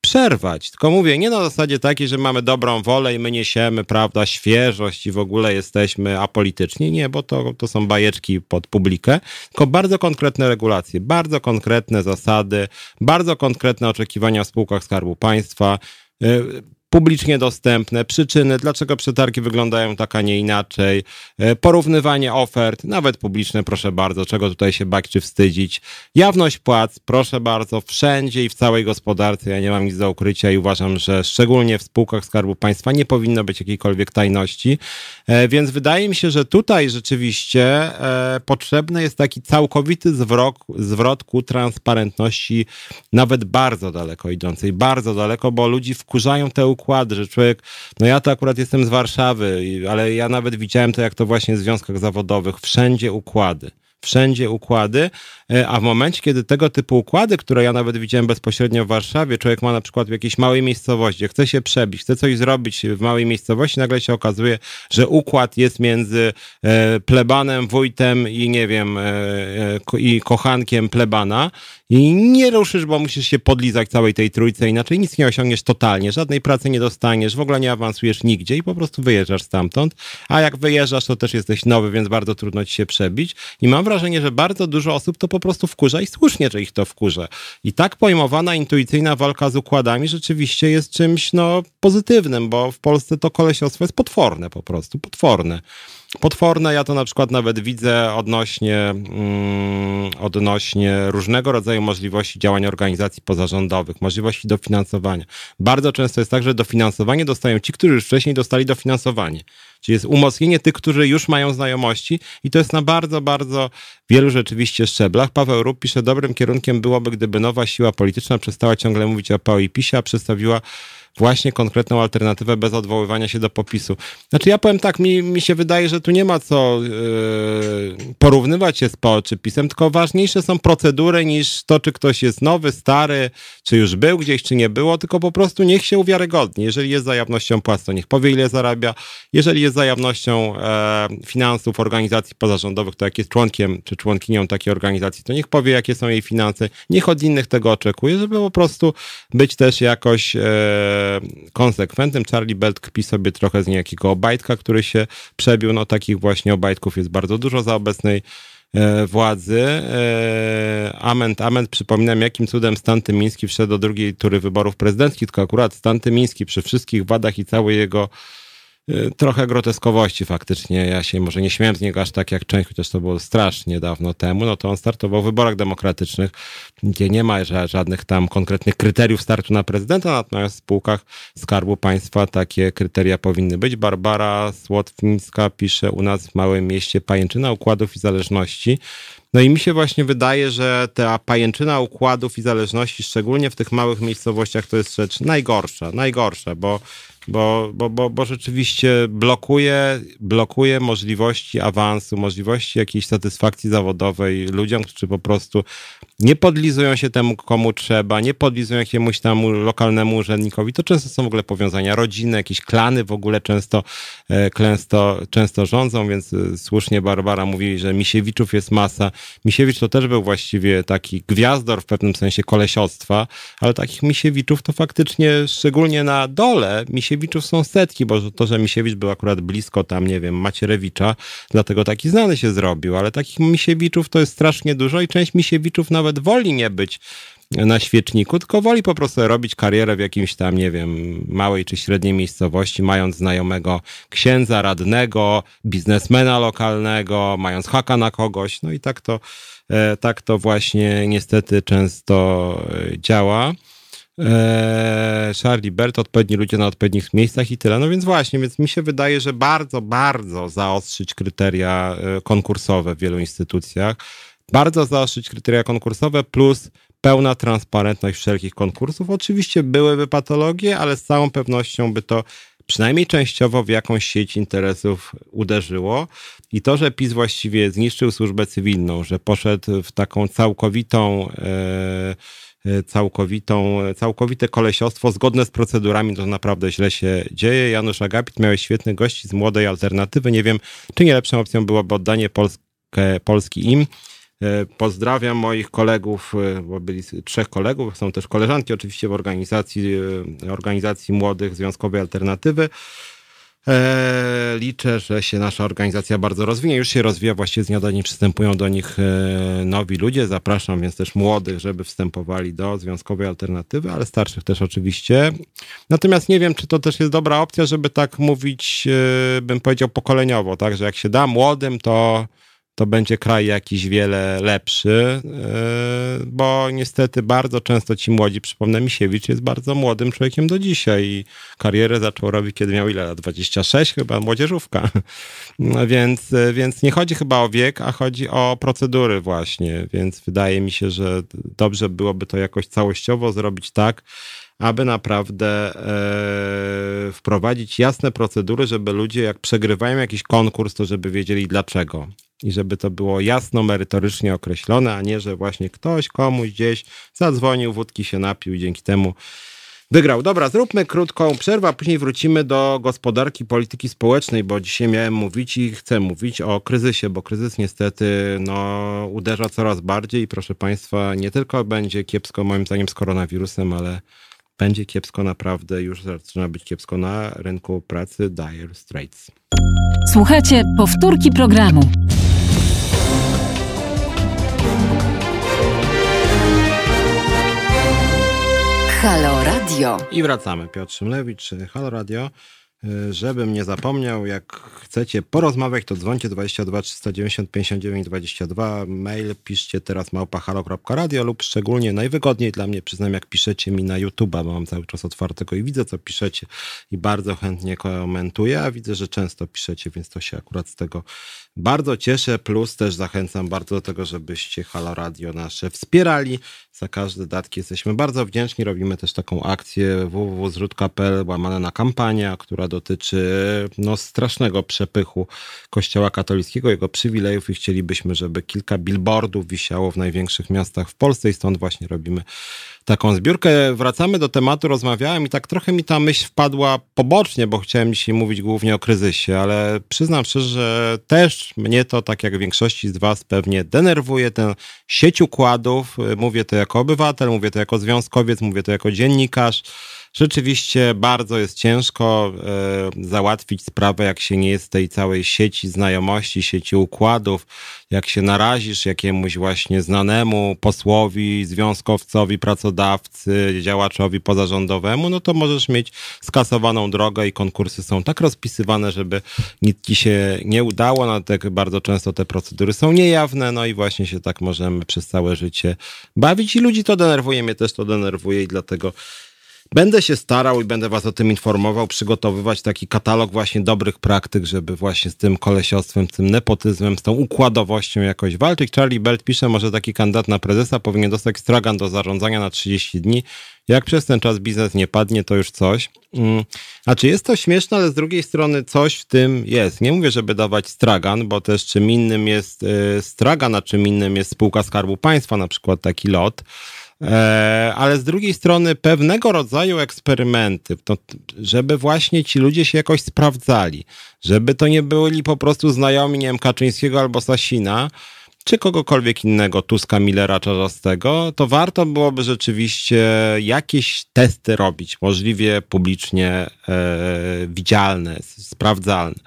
przerwać. Tylko mówię, nie na zasadzie takiej, że mamy dobrą wolę i my niesiemy, prawda, świeżość i w ogóle jesteśmy apolityczni. Nie, bo to, to są bajeczki pod publikę, tylko bardzo konkretne regulacje, bardzo konkretne zasady, bardzo konkretne oczekiwania w spółkach Skarbu Państwa y, publicznie dostępne, przyczyny, dlaczego przetargi wyglądają tak, a nie inaczej, e, porównywanie ofert, nawet publiczne, proszę bardzo, czego tutaj się bać czy wstydzić, jawność płac, proszę bardzo, wszędzie i w całej gospodarce, ja nie mam nic do ukrycia i uważam, że szczególnie w spółkach Skarbu Państwa nie powinno być jakiejkolwiek tajności, e, więc wydaje mi się, że tutaj rzeczywiście e, potrzebny jest taki całkowity zwrot, zwrot ku transparentności, nawet bardzo daleko idącej, bardzo daleko, bo ludzi wkurzają te układy, że człowiek, no ja to akurat jestem z Warszawy, ale ja nawet widziałem to, jak to właśnie w związkach zawodowych, wszędzie układy. Wszędzie układy, e, a w momencie, kiedy tego typu układy, które ja nawet widziałem bezpośrednio w Warszawie, człowiek ma na przykład w jakiejś małej miejscowości, chce się przebić, chce coś zrobić w małej miejscowości, nagle się okazuje, że układ jest między e, plebanem, wójtem i nie wiem, e, i kochankiem plebana i nie ruszysz, bo musisz się podlizać całej tej trójce, inaczej nic nie osiągniesz totalnie, żadnej pracy nie dostaniesz, w ogóle nie awansujesz nigdzie i po prostu wyjeżdżasz stamtąd, a jak wyjeżdżasz, to też jesteś nowy, więc bardzo trudno ci się przebić. I mam wrażenie, że bardzo dużo osób to po prostu wkurza i słusznie, że ich to wkurza. I tak pojmowana intuicyjna walka z układami rzeczywiście jest czymś no, pozytywnym, bo w Polsce to kolesiostwo jest potworne po prostu, potworne potworne. Ja to na przykład nawet widzę odnośnie, mm, odnośnie różnego rodzaju możliwości działań organizacji pozarządowych, możliwości dofinansowania. Bardzo często jest tak, że dofinansowanie dostają ci, którzy już wcześniej dostali dofinansowanie. Czyli jest umocnienie tych, którzy już mają znajomości i to jest na bardzo, bardzo wielu rzeczywiście szczeblach. Paweł Rup pisze, dobrym kierunkiem byłoby, gdyby nowa siła polityczna przestała ciągle mówić o PO i PiSie, a przedstawiła właśnie konkretną alternatywę bez odwoływania się do popisu. Znaczy ja powiem tak, mi, mi się wydaje, że tu nie ma co yy, porównywać się z PO czy PiSem, tylko ważniejsze są procedury niż to, czy ktoś jest nowy, stary, czy już był gdzieś, czy nie było, tylko po prostu niech się uwiarygodni. Jeżeli jest zajawnością płac, to niech powie, ile zarabia. Jeżeli jest zajawnością e, finansów organizacji pozarządowych, to jak jest członkiem czy członkinią takiej organizacji, to niech powie, jakie są jej finanse. Niech od innych tego oczekuje, żeby po prostu być też jakoś e, konsekwentnym. Charlie Belt kpi sobie trochę z niejakiego obajtka, który się przebił. No takich właśnie obajtków jest bardzo dużo za obecnej e, władzy. E, ament, ament, przypominam, jakim cudem Stan Tymiński wszedł do drugiej tury wyborów prezydenckich, tylko akurat Stan Tymiński przy wszystkich wadach i całej jego trochę groteskowości faktycznie. Ja się może nie śmiałem z niego aż tak jak część, chociaż to było strasznie dawno temu. No to on startował w wyborach demokratycznych, gdzie nie ma żadnych tam konkretnych kryteriów startu na prezydenta, natomiast w spółkach Skarbu Państwa takie kryteria powinny być. Barbara Słotwińska pisze u nas w małym mieście pajęczyna układów i zależności. No i mi się właśnie wydaje, że ta pajęczyna układów i zależności, szczególnie w tych małych miejscowościach, to jest rzecz najgorsza, najgorsza, bo bo, bo, bo, bo rzeczywiście blokuje, blokuje możliwości awansu, możliwości jakiejś satysfakcji zawodowej ludziom, którzy po prostu nie podlizują się temu, komu trzeba, nie podlizują jakiemuś tam lokalnemu urzędnikowi. To często są w ogóle powiązania rodzinne, jakieś klany w ogóle często, e, często, często rządzą, więc e, słusznie Barbara mówi, że Misiewiczów jest masa. Misiewicz to też był właściwie taki gwiazdor w pewnym sensie kolesiostwa, ale takich Misiewiczów to faktycznie szczególnie na dole Misiewicz Misiewiczów są setki, bo to, że Misiewicz był akurat blisko tam, nie wiem, Macierewicza, dlatego taki znany się zrobił, ale takich Misiewiczów to jest strasznie dużo i część Misiewiczów nawet woli nie być na świeczniku, tylko woli po prostu robić karierę w jakimś tam, nie wiem, małej czy średniej miejscowości, mając znajomego księdza, radnego, biznesmena lokalnego, mając haka na kogoś. No i tak to, e, tak to właśnie niestety często e, działa. E, Charlie Bert, odpowiedni ludzie na odpowiednich miejscach i tyle. No więc właśnie, więc mi się wydaje, że bardzo, bardzo zaostrzyć kryteria konkursowe w wielu instytucjach, bardzo zaostrzyć kryteria konkursowe, plus pełna transparentność wszelkich konkursów. Oczywiście byłyby patologie, ale z całą pewnością by to przynajmniej częściowo w jakąś sieć interesów uderzyło. I to, że PiS właściwie zniszczył służbę cywilną, że poszedł w taką całkowitą. E całkowitą, całkowite kolesiostwo zgodne z procedurami, to naprawdę źle się dzieje. Janusz Agapit miałeś świetnych gości z Młodej Alternatywy. Nie wiem, czy nie lepszą opcją byłoby oddanie Polskę, Polski im. E, pozdrawiam moich kolegów, e, bo byli trzech kolegów, są też koleżanki oczywiście w organizacji, e, organizacji młodych Związkowej Alternatywy. liczę, że się nasza organizacja bardzo rozwinie. Już się rozwija, właściwie z dnia do dnia przystępują do nich nowi ludzie. Zapraszam więc też młodych, żeby wstępowali do Związkowej Alternatywy, ale starszych też oczywiście. Natomiast nie wiem, czy to też jest dobra opcja, żeby tak mówić, bym powiedział, pokoleniowo, tak, że jak się da młodym, to to będzie kraj jakiś wiele lepszy, e, bo niestety bardzo często ci młodzi, przypomnę, Misiewicz jest bardzo młodym człowiekiem do dzisiaj i karierę zaczął robić, kiedy miał ile lat? 26 chyba, młodzieżówka. No więc, więc nie chodzi chyba o wiek, a chodzi o procedury właśnie, więc wydaje mi się, że dobrze byłoby to jakoś całościowo zrobić tak, aby naprawdę e, wprowadzić jasne procedury, żeby ludzie jak przegrywają jakiś konkurs, to żeby wiedzieli dlaczego i żeby to było jasno, merytorycznie określone, a nie, że właśnie ktoś komuś gdzieś zadzwonił, wódki się napił i dzięki temu wygrał. Dobra, zróbmy krótką przerwę, a później wrócimy do gospodarki, polityki społecznej, bo dzisiaj miałem mówić i chcę mówić o kryzysie, bo kryzys niestety no, uderza coraz bardziej i proszę Państwa, nie tylko będzie kiepsko moim zdaniem z koronawirusem, ale będzie kiepsko naprawdę, już zaczyna być kiepsko na rynku pracy Dire Straits. Słuchajcie, powtórki programu. Halo Radio. I wracamy. Piotr Szymlewicz, Halo Radio. Y, żebym nie zapomniał, jak chcecie porozmawiać, to dzwońcie 22 390 59 22. Mail piszcie teraz małpahalo.radio lub szczególnie najwygodniej dla mnie, przyznam, jak piszecie mi na YouTube, bo mam cały czas otwartego i widzę, co piszecie i bardzo chętnie komentuję, a widzę, że często piszecie, więc to się akurat z tego bardzo cieszę, plus też zachęcam bardzo do tego, żebyście Halo Radio nasze wspierali. Za każde datki jesteśmy bardzo wdzięczni. Robimy też taką akcję www.zrzutka.pl łamane na kampania, która dotyczy no, strasznego przepychu Kościoła katolickiego, jego przywilejów i chcielibyśmy, żeby kilka billboardów wisiało w największych miastach w Polsce i stąd właśnie robimy taką zbiórkę. Wracamy do tematu, rozmawiałem i tak trochę mi ta myśl wpadła pobocznie, bo chciałem dzisiaj mówić głównie o kryzysie, ale przyznam szczerze, że też mnie to, tak jak większości z Was pewnie denerwuje, tę sieć układów. Mówię to jako obywatel, mówię to jako związkowiec, mówię to jako dziennikarz Rzeczywiście bardzo jest ciężko e, załatwić sprawę, jak się nie jest w tej całej sieci znajomości, sieci układów, jak się narazisz jakiemuś właśnie znanemu posłowi, związkowcowi, pracodawcy, działaczowi pozarządowemu, no to możesz mieć skasowaną drogę i konkursy są tak rozpisywane, żeby nic ci się nie udało, no tak bardzo często te procedury są niejawne, no i właśnie się tak możemy przez całe życie bawić i ludzi to denerwuje, mnie też to denerwuje i dlatego Będę się starał i będę was o tym informował, przygotowywać taki katalog właśnie dobrych praktyk, żeby właśnie z tym kolesiostwem, z tym nepotyzmem, z tą układowością jakoś walczyć. Charlie Belt pisze, może taki kandydat na prezesa powinien dostać stragan do zarządzania na 30 dni. Jak przez ten czas biznes nie padnie, to już coś. Mm. A czy jest to śmieszne, ale z drugiej strony coś w tym jest. Nie mówię, żeby dawać stragan, bo też czym innym jest y, stragan, a czym innym jest spółka Skarbu Państwa, na przykład taki lot. E, ale z drugiej strony pewnego rodzaju eksperymenty, to, żeby właśnie ci ludzie się jakoś sprawdzali, żeby to nie byli po prostu znajomi, nie wiem, Kaczyńskiego albo Sasina, czy kogokolwiek innego, Tuska, Millera, Czarzastego, to warto byłoby rzeczywiście jakieś testy robić, możliwie publicznie e, widzialne, sprawdzalne.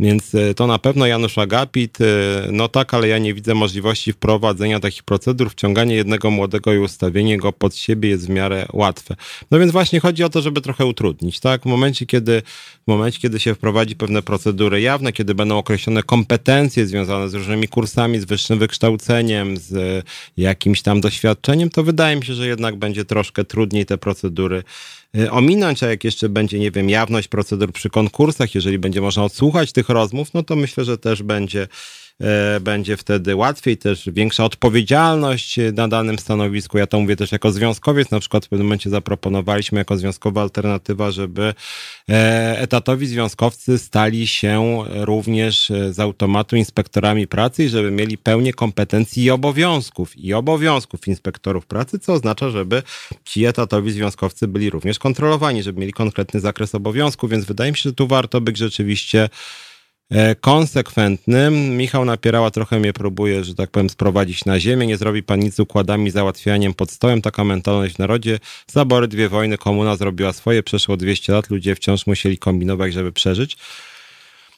Więc e, to na pewno Janusz Agapit, e, no tak, ale ja nie widzę możliwości wprowadzenia takich procedur. Wciąganie jednego młodego i ustawienie go pod siebie jest w miarę łatwe. No więc właśnie chodzi o to, żeby trochę utrudnić, tak? W momencie, kiedy, w momencie, kiedy się wprowadzi pewne procedury jawne, kiedy będą określone kompetencje związane z różnymi kursami, z wyższym wykształceniem, z e, jakimś tam doświadczeniem, to wydaje mi się, że jednak będzie troszkę trudniej te procedury ominąć, a jak jeszcze będzie, nie wiem, jawność procedur przy konkursach, jeżeli będzie można odsłuchać tych rozmów, no to myślę, że też będzie będzie wtedy łatwiej, też większa odpowiedzialność na danym stanowisku. Ja to mówię też jako związkowiec, na przykład w pewnym momencie zaproponowaliśmy jako związkowa alternatywa, żeby e, etatowi związkowcy stali się również e, z automatu inspektorami pracy i żeby mieli pełnię kompetencji i obowiązków, i obowiązków inspektorów pracy, co oznacza, żeby ci etatowi związkowcy byli również kontrolowani, żeby mieli konkretny zakres obowiązków, więc wydaje mi się, że tu warto być rzeczywiście E, konsekwentnym. Michał Napierała trochę mnie próbuje, że tak powiem, sprowadzić na ziemię. Nie zrobi pan nic z układami, załatwianiem pod stołem. Taka mentalność w narodzie. Zabory, dwie wojny, komuna zrobiła swoje. Przeszło 200 lat, ludzie wciąż musieli kombinować, żeby przeżyć.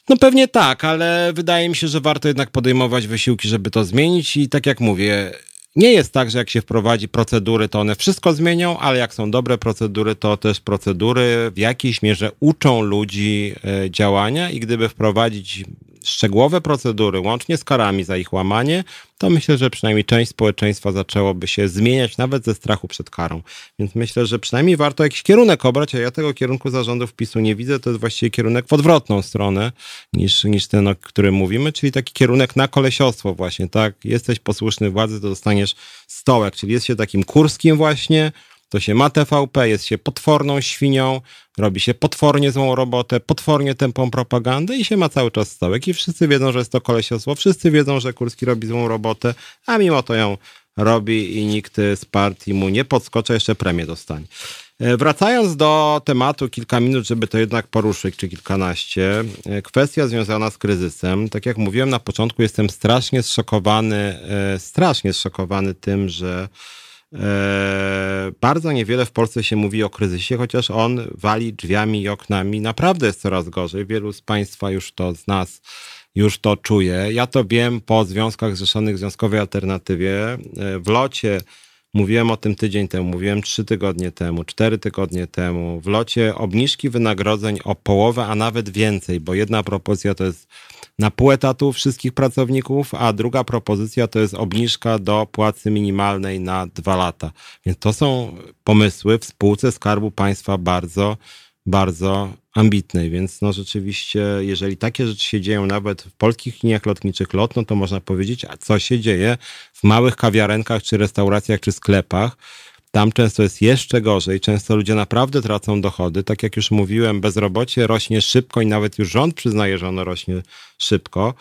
No pewnie tak, ale wydaje mi się, że warto jednak podejmować wysiłki, żeby to zmienić i tak jak mówię, nie jest tak, że jak się wprowadzi procedury, to one wszystko zmienią, ale jak są dobre procedury, to też procedury w jakiejś mierze uczą ludzi e, działania i gdyby wprowadzić szczegółowe procedury, łącznie z karami za ich łamanie, to myślę, że przynajmniej część społeczeństwa zaczęłoby się zmieniać nawet ze strachu przed karą. Więc myślę, że przynajmniej warto jakiś kierunek obrać, a ja tego kierunku zarządów PiSu nie widzę. To jest właściwie kierunek w odwrotną stronę niż, niż ten, o którym mówimy, czyli taki kierunek na kolesiostwo właśnie, tak? Jesteś posłuszny władzy, to dostaniesz stołek, czyli jest się takim kurskim właśnie, to się ma TVP, jest się potworną świnią, robi się potwornie złą robotę, potwornie tępą propagandę i się ma cały czas stołek. I wszyscy wiedzą, że jest to kolesiostwo, wszyscy wiedzą, że Kurski robi złą robotę, a mimo to ją robi i nikt z partii mu nie podskoczy, jeszcze premię dostanie. E, wracając do tematu, kilka minut, żeby to jednak poruszyć, czy kilkanaście. E, kwestia związana z kryzysem. Tak jak mówiłem na początku, jestem strasznie zszokowany, e, strasznie zszokowany tym, że bardzo niewiele w Polsce się mówi o kryzysie, chociaż on wali drzwiami i oknami. Naprawdę jest coraz gorzej. Wielu z Państwa już to z nas już to czuje. Ja to wiem po związkach zrzeszonych Związkowej Alternatywie. E, w locie mówiłem o tym tydzień temu, mówiłem trzy tygodnie temu, cztery tygodnie temu. W locie obniżki wynagrodzeń o połowę, a nawet więcej, bo jedna propozycja to jest na pół etatu wszystkich pracowników, a druga propozycja to jest obniżka do płacy minimalnej na dwa lata. Więc to są pomysły w spółce Skarbu Państwa bardzo, bardzo ambitnej, więc no rzeczywiście, jeżeli takie rzeczy się dzieją nawet w polskich liniach lotniczych LOT, no to można powiedzieć, a co się dzieje w małych kawiarenkach, czy restauracjach, czy sklepach, tam często jest jeszcze gorzej, często ludzie naprawdę tracą dochody. Tak jak już mówiłem, bezrobocie rośnie szybko i nawet już rząd przyznaje, że ono rośnie szybko.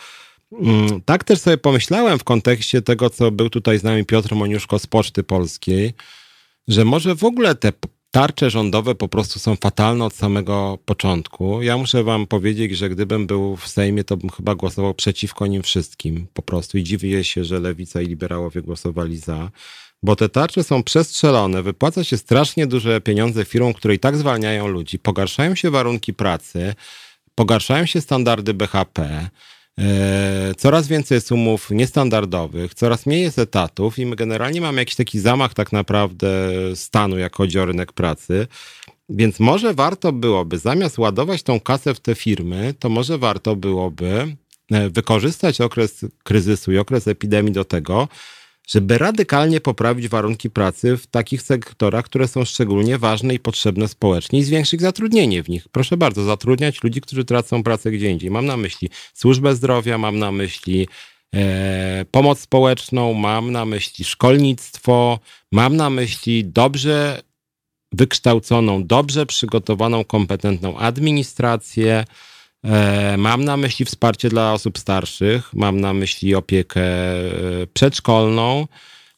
Mm, tak też sobie pomyślałem w kontekście tego, co był tutaj z nami Piotr Moniuszko z Poczty Polskiej, że może w ogóle te tarcze rządowe po prostu są fatalne od samego początku. Ja muszę wam powiedzieć, że gdybym był w Sejmie, to bym chyba głosował przeciwko nim wszystkim po prostu i dziwię się, że Lewica i liberałowie głosowali za bo te tarcze są przestrzelone, wypłaca się strasznie duże pieniądze firmom, które i tak zwalniają ludzi, pogarszają się warunki pracy, pogarszają się standardy BHP, e, coraz więcej jest umów niestandardowych, coraz mniej jest etatów i my generalnie mamy jakiś taki zamach tak naprawdę stanu, jak chodzi o rynek pracy. Więc może warto byłoby, zamiast ładować tą kasę w te firmy, to może warto byłoby e, wykorzystać okres kryzysu i okres epidemii do tego, żeby radykalnie poprawić warunki pracy w takich sektorach, które są szczególnie ważne i potrzebne społecznie i zwiększyć zatrudnienie w nich. Proszę bardzo, zatrudniać ludzi, którzy tracą pracę gdzie indziej. Mam na myśli służbę zdrowia, mam na myśli e, pomoc społeczną, mam na myśli szkolnictwo, mam na myśli dobrze wykształconą, dobrze przygotowaną, kompetentną administrację, mam na myśli wsparcie dla osób starszych, mam na myśli opiekę e, przedszkolną,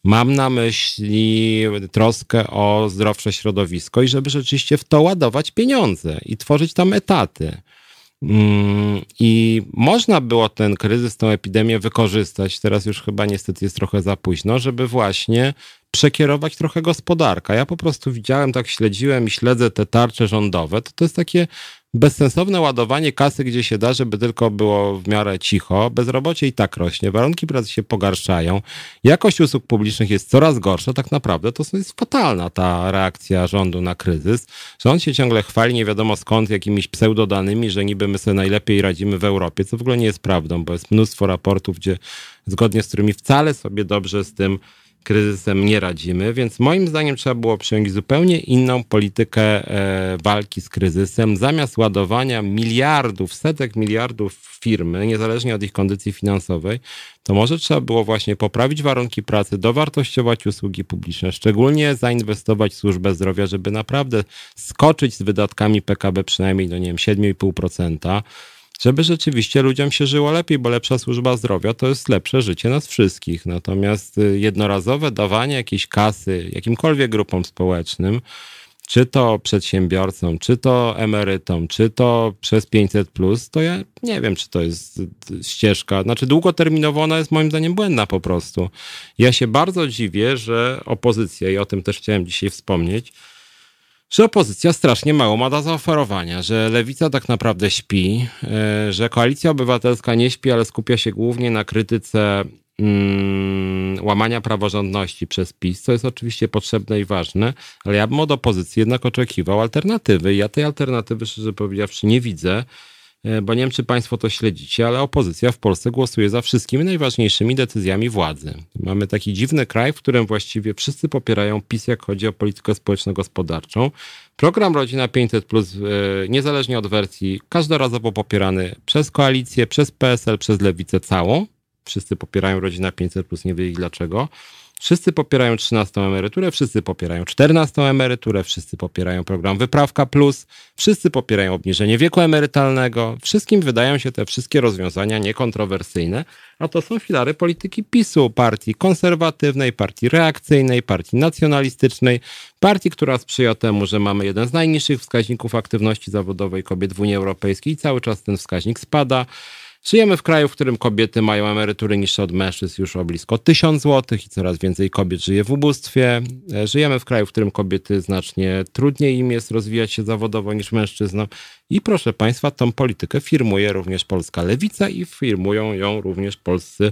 mam na myśli troskę o zdrowsze środowisko i żeby rzeczywiście w to ładować pieniądze i tworzyć tam etaty. Mm, I można było ten kryzys, tą epidemię wykorzystać, teraz już chyba niestety jest trochę za późno, żeby właśnie przekierować trochę gospodarkę. Ja po prostu widziałem, tak śledziłem i śledzę te tarcze rządowe. To, to jest takie bezsensowne ładowanie kasy, gdzie się da, żeby tylko było w miarę cicho. Bezrobocie i tak rośnie, warunki pracy się pogarszają, jakość usług publicznych jest coraz gorsza. Tak naprawdę to jest fatalna ta reakcja rządu na kryzys, on się ciągle chwali nie wiadomo skąd jakimiś pseudodanymi, że niby my sobie najlepiej radzimy w Europie, co w ogóle nie jest prawdą, bo jest mnóstwo raportów, gdzie zgodnie z którymi wcale sobie dobrze z tym kryzysem nie radzimy, więc moim zdaniem trzeba było przyjąć zupełnie inną politykę e, walki z kryzysem. Zamiast ładowania miliardów, setek miliardów firmy, niezależnie od ich kondycji finansowej, to może trzeba było właśnie poprawić warunki pracy, dowartościować usługi publiczne, szczególnie zainwestować w służbę zdrowia, żeby naprawdę skoczyć z wydatkami PKB przynajmniej do, nie wiem, 7,5% żeby rzeczywiście ludziom się żyło lepiej, bo lepsza służba zdrowia to jest lepsze życie nas wszystkich. Natomiast y, jednorazowe dawanie jakiejś kasy jakimkolwiek grupom społecznym, czy to przedsiębiorcom, czy to emerytom, czy to przez 500, to ja nie wiem, czy to jest y, ścieżka. Znaczy, długoterminowo ona jest moim zdaniem błędna po prostu. Ja się bardzo dziwię, że opozycja, i o tym też chciałem dzisiaj wspomnieć, że opozycja strasznie mało ma do zaoferowania, że lewica tak naprawdę śpi, e, że koalicja obywatelska nie śpi, ale skupia się głównie na krytyce mm, łamania praworządności przez PiS, co jest oczywiście potrzebne i ważne, ale ja bym od opozycji jednak oczekiwał alternatywy. Ja tej alternatywy, szczerze powiedziawszy, nie widzę. E, bo nie wiem, czy Państwo to śledzicie, ale opozycja w Polsce głosuje za wszystkimi najważniejszymi decyzjami władzy. Mamy taki dziwny kraj, w którym właściwie wszyscy popierają PiS, jak chodzi o politykę społeczno-gospodarczą. Program Rodzina 500, plus, e, niezależnie od wersji, każdorazowo popierany przez koalicję, przez PSL, przez lewicę całą. Wszyscy popierają Rodzina 500, plus nie wiedzieli dlaczego. Wszyscy popierają 13 emeryturę, wszyscy popierają 14 emeryturę, wszyscy popierają program Wyprawka Plus, wszyscy popierają obniżenie wieku emerytalnego. Wszystkim wydają się te wszystkie rozwiązania niekontrowersyjne, a to są filary polityki PiSu, partii konserwatywnej, partii reakcyjnej, partii nacjonalistycznej, partii, która sprzyja temu, że mamy jeden z najniższych wskaźników aktywności zawodowej kobiet w Unii Europejskiej i cały czas ten wskaźnik spada. Żyjemy w kraju, w którym kobiety mają emerytury niższe od mężczyzn już o blisko 1000 zł i coraz więcej kobiet żyje w ubóstwie. E, żyjemy w kraju, w którym kobiety znacznie trudniej im jest rozwijać się zawodowo niż mężczyznom. I proszę Państwa, tą politykę firmuje również polska lewica i firmują ją również polscy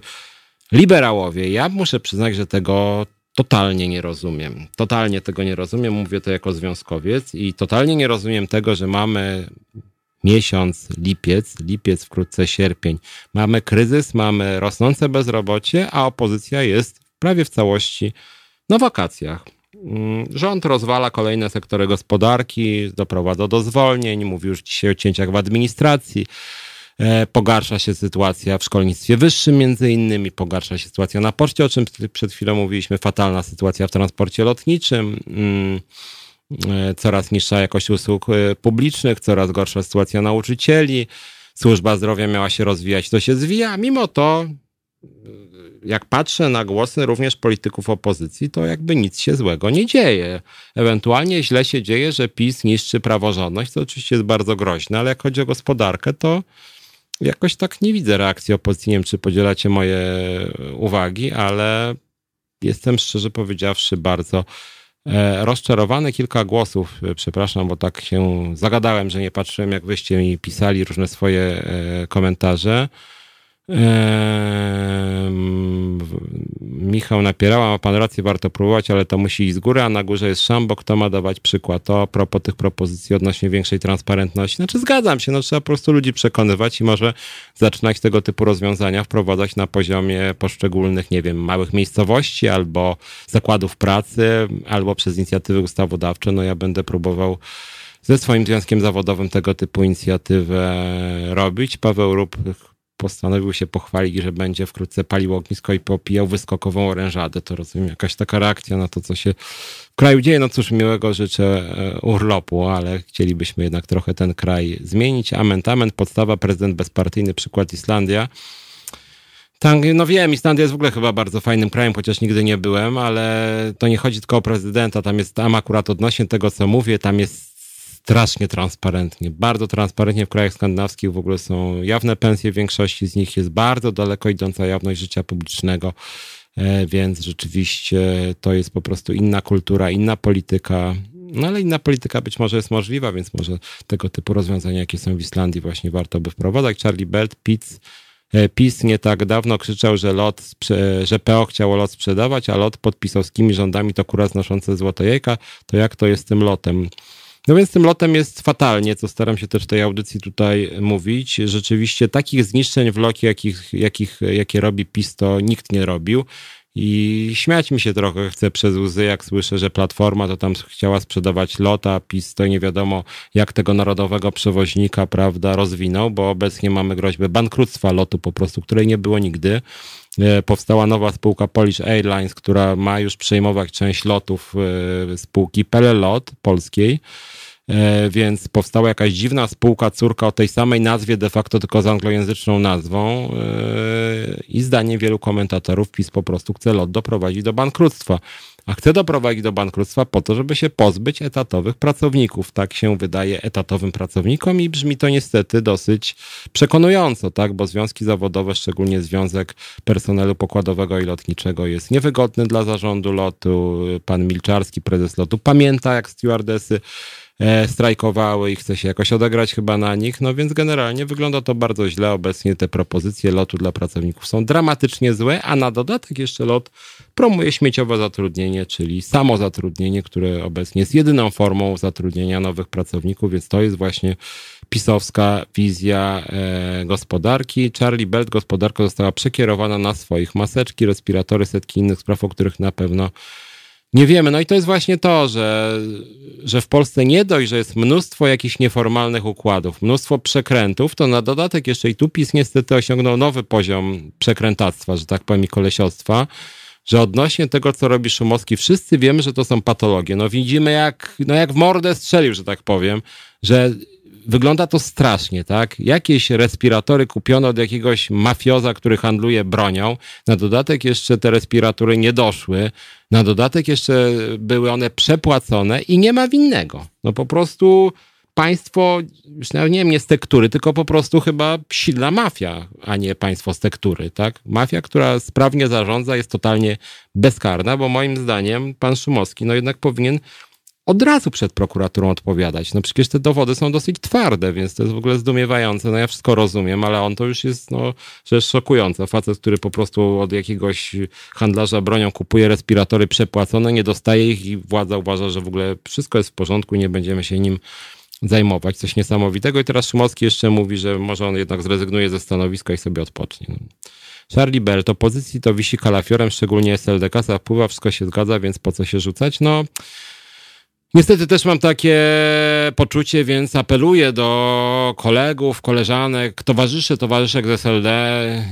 liberałowie. Ja muszę przyznać, że tego totalnie nie rozumiem. Totalnie tego nie rozumiem. Mówię to jako związkowiec i totalnie nie rozumiem tego, że mamy miesiąc lipiec, lipiec, wkrótce sierpień. Mamy kryzys, mamy rosnące bezrobocie, a opozycja jest prawie w całości na wakacjach. Mm, rząd rozwala kolejne sektory gospodarki, doprowadza do zwolnień, mówi już dzisiaj o cięciach w administracji. E, pogarsza się sytuacja w szkolnictwie wyższym, między innymi, pogarsza się sytuacja na poczcie, o czym przed chwilą mówiliśmy, fatalna sytuacja w transporcie lotniczym. E, coraz niższa jakość usług e, publicznych, coraz gorsza sytuacja nauczycieli, służba zdrowia miała się rozwijać, to się zwija. Mimo to, e, jak patrzę na głosy również polityków opozycji, to jakby nic się złego nie dzieje. Ewentualnie źle się dzieje, że PiS niszczy praworządność, co oczywiście jest bardzo groźne, ale jak chodzi o gospodarkę, to jakoś tak nie widzę reakcji opozycji. Nie wiem, czy podzielacie moje uwagi, ale jestem szczerze powiedziawszy bardzo rozczarowany kilka głosów, e, przepraszam, bo tak się zagadałem, że nie patrzyłem, jak wyście mi pisali różne swoje e, komentarze. Michał napierała, ma pan rację, warto próbować, ale to musi iść z góry, a na górze jest szambo, kto ma dawać przykład. To a propos tych propozycji odnośnie większej transparentności. Znaczy zgadzam się, no trzeba po prostu ludzi przekonywać i może zaczynać tego typu rozwiązania wprowadzać na poziomie poszczególnych, nie wiem, małych miejscowości albo zakładów pracy, albo przez inicjatywy ustawodawcze. No ja będę próbował ze swoim związkiem zawodowym tego typu inicjatywę robić. Paweł Rób postanowił się pochwalić, że będzie wkrótce palił ognisko i popijał wyskokową orężadę. To rozumiem, jakaś taka reakcja na to, co się w kraju dzieje. No cóż, miłego życzę e, urlopu, ale chcielibyśmy jednak trochę ten kraj zmienić. Amentament, podstawa, prezydent bezpartyjny, przykład Islandia. Tak, no wiem, Islandia jest w ogóle chyba bardzo fajnym krajem, chociaż nigdy nie byłem, ale to nie chodzi tylko o prezydenta, tam jest tam akurat odnośnie tego, co mówię, tam jest strasznie transparentnie, bardzo transparentnie w krajach skandynawskich w ogóle są jawne pensje, w większości z nich jest bardzo daleko idąca jawność życia publicznego, e, więc rzeczywiście to jest po prostu inna kultura, inna polityka, no ale inna polityka być może jest możliwa, więc może tego typu rozwiązania, jakie są w Islandii, właśnie warto by wprowadzać. Charlie Belt, Pitts, e, PiS nie tak dawno krzyczał, że lot, że PO chciało lot sprzedawać, a lot pod pisowskimi rządami to kura znoszące złote jajka. To jak to jest z tym lotem? No więc tym lotem jest fatalnie, co staram się też w tej audycji tutaj mówić. Rzeczywiście takich zniszczeń w locie, jakich, jakich, jakie robi PiS, to nikt nie robił. I śmiać mi się trochę chce przez łzy, jak słyszę, że Platforma to tam chciała sprzedawać lota, PiS to nie wiadomo jak tego narodowego przewoźnika, prawda, rozwinął, bo obecnie mamy groźbę bankructwa lotu po prostu, której nie było nigdy. E, powstała nowa spółka Polish Airlines, która ma już przejmować część lotów e, spółki Pelelot polskiej. E, więc powstała jakaś dziwna spółka, córka o tej samej nazwie, de facto tylko z anglojęzyczną nazwą i zdaniem wielu komentatorów PiS po prostu chce lot doprowadzić do bankructwa a chce doprowadzić do bankructwa po to, żeby się pozbyć etatowych pracowników. Tak się wydaje etatowym pracownikom i brzmi to niestety dosyć przekonująco, tak, bo związki zawodowe, szczególnie związek personelu pokładowego i lotniczego jest niewygodny dla zarządu lotu. Pan Milczarski, prezes lotu, pamięta jak stewardesy strajkowały i chce się jakoś odegrać chyba na nich, no więc generalnie wygląda to bardzo źle. Obecnie te propozycje lotu dla pracowników są dramatycznie złe, a na dodatek jeszcze lot promuje śmieciowe zatrudnienie, czyli samo zatrudnienie, które obecnie jest jedyną formą zatrudnienia nowych pracowników, więc to jest właśnie pisowska wizja e, gospodarki. Charlie Belt, gospodarka została przekierowana na swoich maseczki, respiratory, setki innych spraw, o których na pewno nie wiemy. No i to jest właśnie to, że, że w Polsce nie dość, że jest mnóstwo jakichś nieformalnych układów, mnóstwo przekrętów, to na dodatek jeszcze i tu PiS niestety osiągnął nowy poziom przekrętactwa, że tak powiem, i kolesiostwa, że odnośnie tego, co robi Szumowski, wszyscy wiemy, że to są patologie. No widzimy, jak, no jak w mordę strzelił, że tak powiem, że wygląda to strasznie, tak? Jakieś respiratory kupione od jakiegoś mafioza, który handluje bronią. Na dodatek jeszcze te respiratory nie doszły. Na dodatek jeszcze były one przepłacone i nie ma winnego. No po prostu państwo, już nie wiem, nie z tektury, tylko po prostu chyba silna mafia, a nie państwo z tektury, tak? Mafia, która sprawnie zarządza, jest totalnie bezkarna, bo moim zdaniem pan Szumowski, no jednak powinien od razu przed prokuraturą odpowiadać. No przecież te dowody są dosyć twarde, więc to jest w ogóle zdumiewające. No ja wszystko rozumiem, ale on to już jest no, rzecz szokująca. Facet, który po prostu od jakiegoś handlarza bronią kupuje respiratory przepłacone, nie dostaje ich i władza uważa, że w ogóle wszystko jest w porządku i nie będziemy się nim zajmować. Coś niesamowitego. I teraz Szymowski jeszcze mówi, że może on jednak zrezygnuje ze stanowiska i sobie odpocznie. Charlie Bell, to pozycji to wisi kalafiorem, szczególnie SLDK zapływa, wszystko się zgadza, więc po co się rzucać? No, Niestety też mam takie poczucie, więc apeluję do kolegów, koleżanek, towarzyszy, towarzyszek z SLD,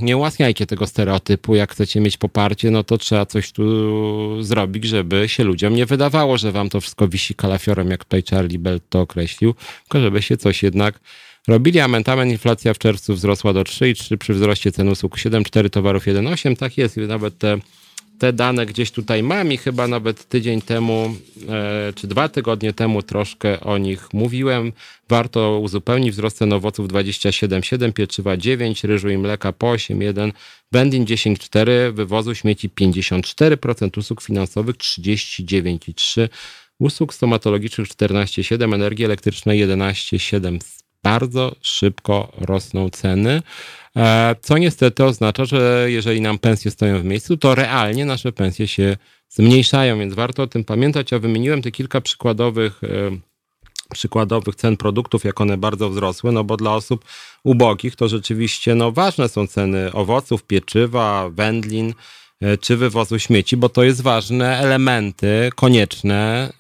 nie ułatwiajcie tego stereotypu. Jak chcecie mieć poparcie, no to trzeba coś tu zrobić, żeby się ludziom nie wydawało, że wam to wszystko wisi kalafiorem, jak tutaj Charlie Bell to określił, tylko żeby się coś jednak robili. Amentament inflacja w czerwcu wzrosła do 3,3 przy wzroście cen usług 7,4 towarów 1,8. Tak jest, nawet te te dane gdzieś tutaj mam i chyba nawet tydzień temu, e, czy dwa tygodnie temu troszkę o nich mówiłem. Warto uzupełnić wzrost cen owoców 27,7, pieczywa 9, ryżu i mleka po 8,1, wędlin 10,4, wywozu śmieci 54%, usług finansowych 39,3, usług stomatologicznych 14,7, energii elektrycznej 11,7. Bardzo szybko rosną ceny. E, co niestety oznacza, że jeżeli nam pensje stoją w miejscu, to realnie nasze pensje się zmniejszają, więc warto o tym pamiętać. Ja wymieniłem te kilka przykładowych e, przykładowych cen produktów, jak one bardzo wzrosły, no bo dla osób ubogich to rzeczywiście no, ważne są ceny owoców, pieczywa, wędlin e, czy wywozu śmieci, bo to jest ważne elementy konieczne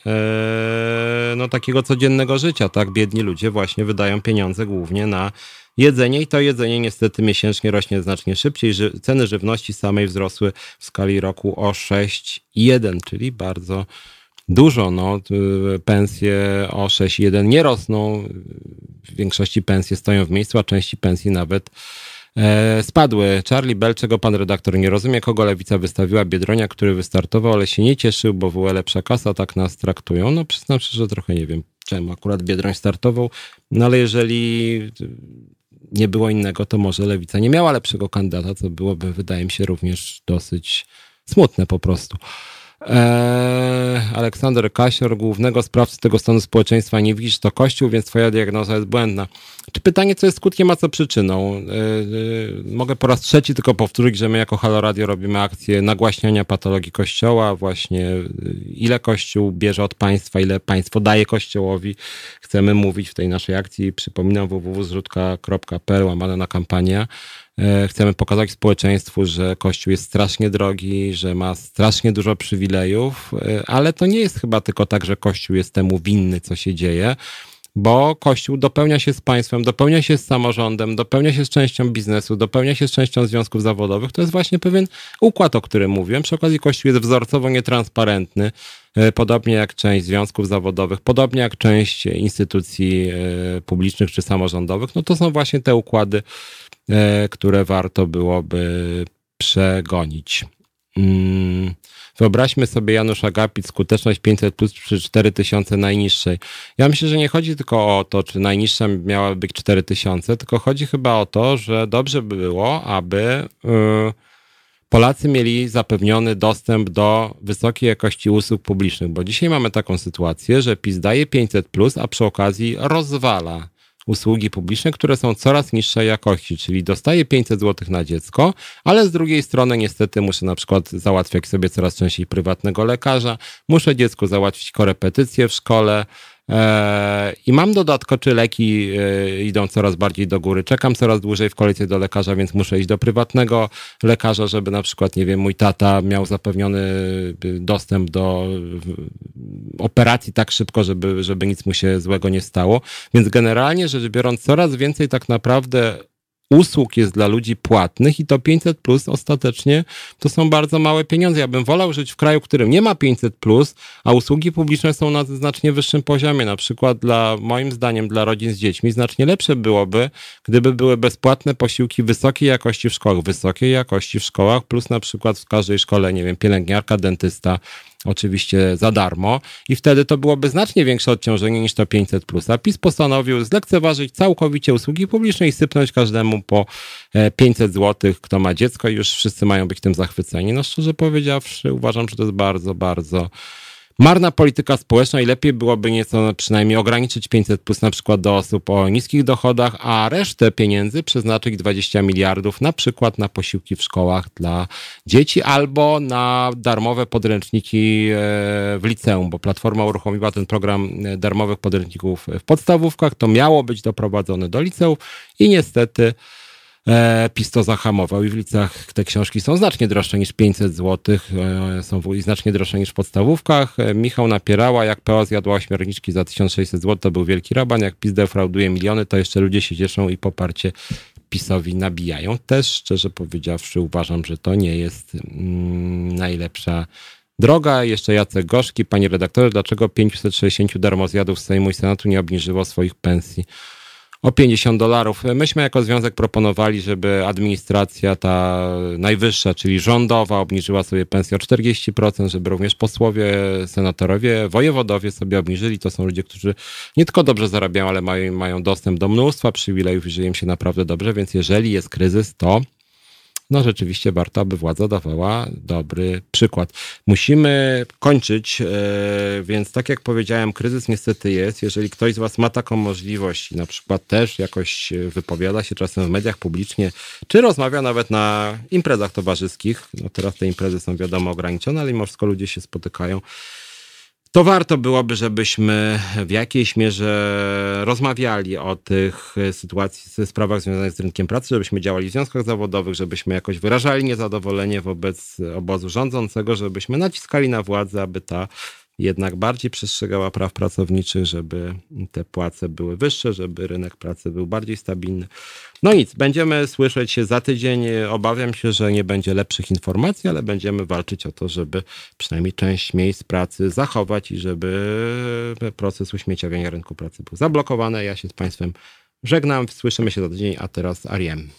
no, takiego codziennego życia. Tak, biedni ludzie właśnie wydają pieniądze głównie na jedzenie i to jedzenie niestety miesięcznie rośnie znacznie szybciej. Ceny żywności samej wzrosły w skali roku o 6,1, czyli bardzo dużo. No, pensje o 6,1 nie rosną. W większości pensje stoją w miejscu, a części pensji nawet e, spadły. Charlie Bell, czego pan redaktor nie rozumie, kogo lewica wystawiła Biedronia, który wystartował, ale się nie cieszył, bo była lepsza kasa, tak nas traktują. No przyznam szczerze, że trochę nie wiem czemu akurat Biedroń startował, no ale jeżeli nie było innego, to może Lewica nie miała lepszego kandydata, co byłoby, wydaje mi się, również dosyć smutne po prostu. Eee, Aleksander Kasior, głównego sprawcy tego stanu społeczeństwa nie widzisz, to Kościół, więc twoja diagnoza jest błędna. Czy pytanie, co jest skutkiem, a co przyczyną? Eee, mogę po raz trzeci tylko powtórzyć, że my jako Halo Radio robimy akcję nagłaśniania patologii Kościoła, właśnie ile Kościół bierze od państwa, ile państwo daje Kościołowi. Chcemy mówić w tej naszej akcji, przypominam www.zrzutka.pl łamane na kampanię. E, chcemy pokazać społeczeństwu, że Kościół jest strasznie drogi, że ma strasznie dużo przywilejów, e, ale to nie jest chyba tylko tak, że Kościół jest temu winny, co się dzieje, bo Kościół dopełnia się z państwem, dopełnia się z samorządem, dopełnia się z częścią biznesu, dopełnia się z częścią związków zawodowych. To jest właśnie pewien układ, o którym mówiłem. Przy okazji Kościół jest wzorcowo nietransparentny, e, podobnie jak część związków zawodowych, podobnie jak część instytucji publicznych czy samorządowych. No to są właśnie te układy, które warto byłoby przegonić. Mm, wyobraźmy sobie Janusz Agapit, skuteczność 500 plus przy 4000 najniższej. Ja myślę, że nie chodzi tylko o to, czy najniższa miałaby być 4000, tylko chodzi chyba o to, że dobrze by było, aby y, Polacy mieli zapewniony dostęp do wysokiej jakości usług publicznych, bo dzisiaj mamy taką sytuację, że PiS daje 500, plus, a przy okazji rozwala usługi publiczne, które są coraz niższej jakości, czyli dostaję 500 zł na dziecko, ale z drugiej strony niestety muszę na przykład załatwiać sobie coraz częściej prywatnego lekarza, muszę dziecku załatwić korepetycje w szkole, I mam dodatko, czy leki e, idą coraz bardziej do góry. Czekam coraz dłużej w kolejce do lekarza, więc muszę iść do prywatnego lekarza, żeby na przykład, nie wiem, mój tata miał zapewniony y, dostęp do operacji tak szybko, żeby, żeby nic mu się złego nie stało. Więc generalnie rzecz biorąc, coraz więcej tak naprawdę usług jest dla ludzi płatnych i to 500 plus ostatecznie to są bardzo małe pieniądze. Ja bym wolał żyć w kraju, w którym nie ma 500 plus, a usługi publiczne są na znacznie wyższym poziomie. Na przykład dla, moim zdaniem, dla rodzin z dziećmi znacznie lepsze byłoby, gdyby były bezpłatne posiłki wysokiej jakości w szkołach, wysokiej jakości w szkołach, plus na przykład w każdej szkole, nie wiem, pielęgniarka, dentysta, oczywiście za darmo i wtedy to byłoby znacznie większe odciążenie niż to 500 plus. A PiS postanowił zlekceważyć całkowicie usługi publiczne i sypnąć każdemu po 500 e, zł, kto ma dziecko i już wszyscy mają być tym zachwyceni. No szczerze powiedziawszy, uważam, że to jest bardzo, bardzo marna polityka społeczna i lepiej byłoby nieco przynajmniej ograniczyć 500 plus na przykład do osób o niskich dochodach, a resztę pieniędzy przeznaczyć 20 miliardów na przykład na posiłki w szkołach dla dzieci albo na darmowe podręczniki e, w liceum, bo Platforma uruchomiła ten program e, darmowych podręczników w podstawówkach, to miało być doprowadzone do liceum i niestety e, PiS to zahamował i w licach te książki są znacznie droższe niż 500 zł, e, są znacznie droższe niż w podstawówkach. E, Michał napierała, jak PO zjadła ośmiorniczki za 1600 zł, to był wielki raban, jak PiS defrauduje miliony, to jeszcze ludzie się cieszą i poparcie PiSowi nabijają. Też szczerze powiedziawszy uważam, że to nie jest mm, najlepsza droga. Jeszcze Jacek Gorzki, panie redaktorze, dlaczego 560 darmozjadów z Sejmu i Senatu nie obniżyło swoich pensji? O 50 dolarów. Myśmy jako związek proponowali, żeby administracja ta najwyższa, czyli rządowa, obniżyła sobie pensję o 40%, żeby również posłowie, senatorowie, wojewodowie sobie obniżyli. To są ludzie, którzy nie tylko dobrze zarabiają, ale mają, mają dostęp do mnóstwa przywilejów i żyje im się naprawdę dobrze, więc jeżeli jest kryzys, to no rzeczywiście warto, aby władza dawała dobry przykład. Musimy kończyć, e, więc tak jak powiedziałem, kryzys niestety jest. Jeżeli ktoś z Was ma taką możliwość na przykład też jakoś wypowiada się czasem w mediach publicznie, czy rozmawia nawet na imprezach towarzyskich, no teraz te imprezy są wiadomo ograniczone, ale mimo wszystko ludzie się spotykają, to warto byłoby, żebyśmy w jakiejś mierze rozmawiali o tych sytuacji, sprawach związanych z rynkiem pracy, żebyśmy działali w związkach zawodowych, żebyśmy jakoś wyrażali niezadowolenie wobec obozu rządzącego, żebyśmy naciskali na władzę, aby ta jednak bardziej przestrzegała praw pracowniczych, żeby te płace były wyższe, żeby rynek pracy był bardziej stabilny. No nic, będziemy słyszeć się za tydzień. Obawiam się, że nie będzie lepszych informacji, ale będziemy walczyć o to, żeby przynajmniej część miejsc pracy zachować i żeby proces uśmieciawiania rynku pracy był zablokowany. Ja się z Państwem żegnam. Słyszymy się za tydzień, a teraz Ariem.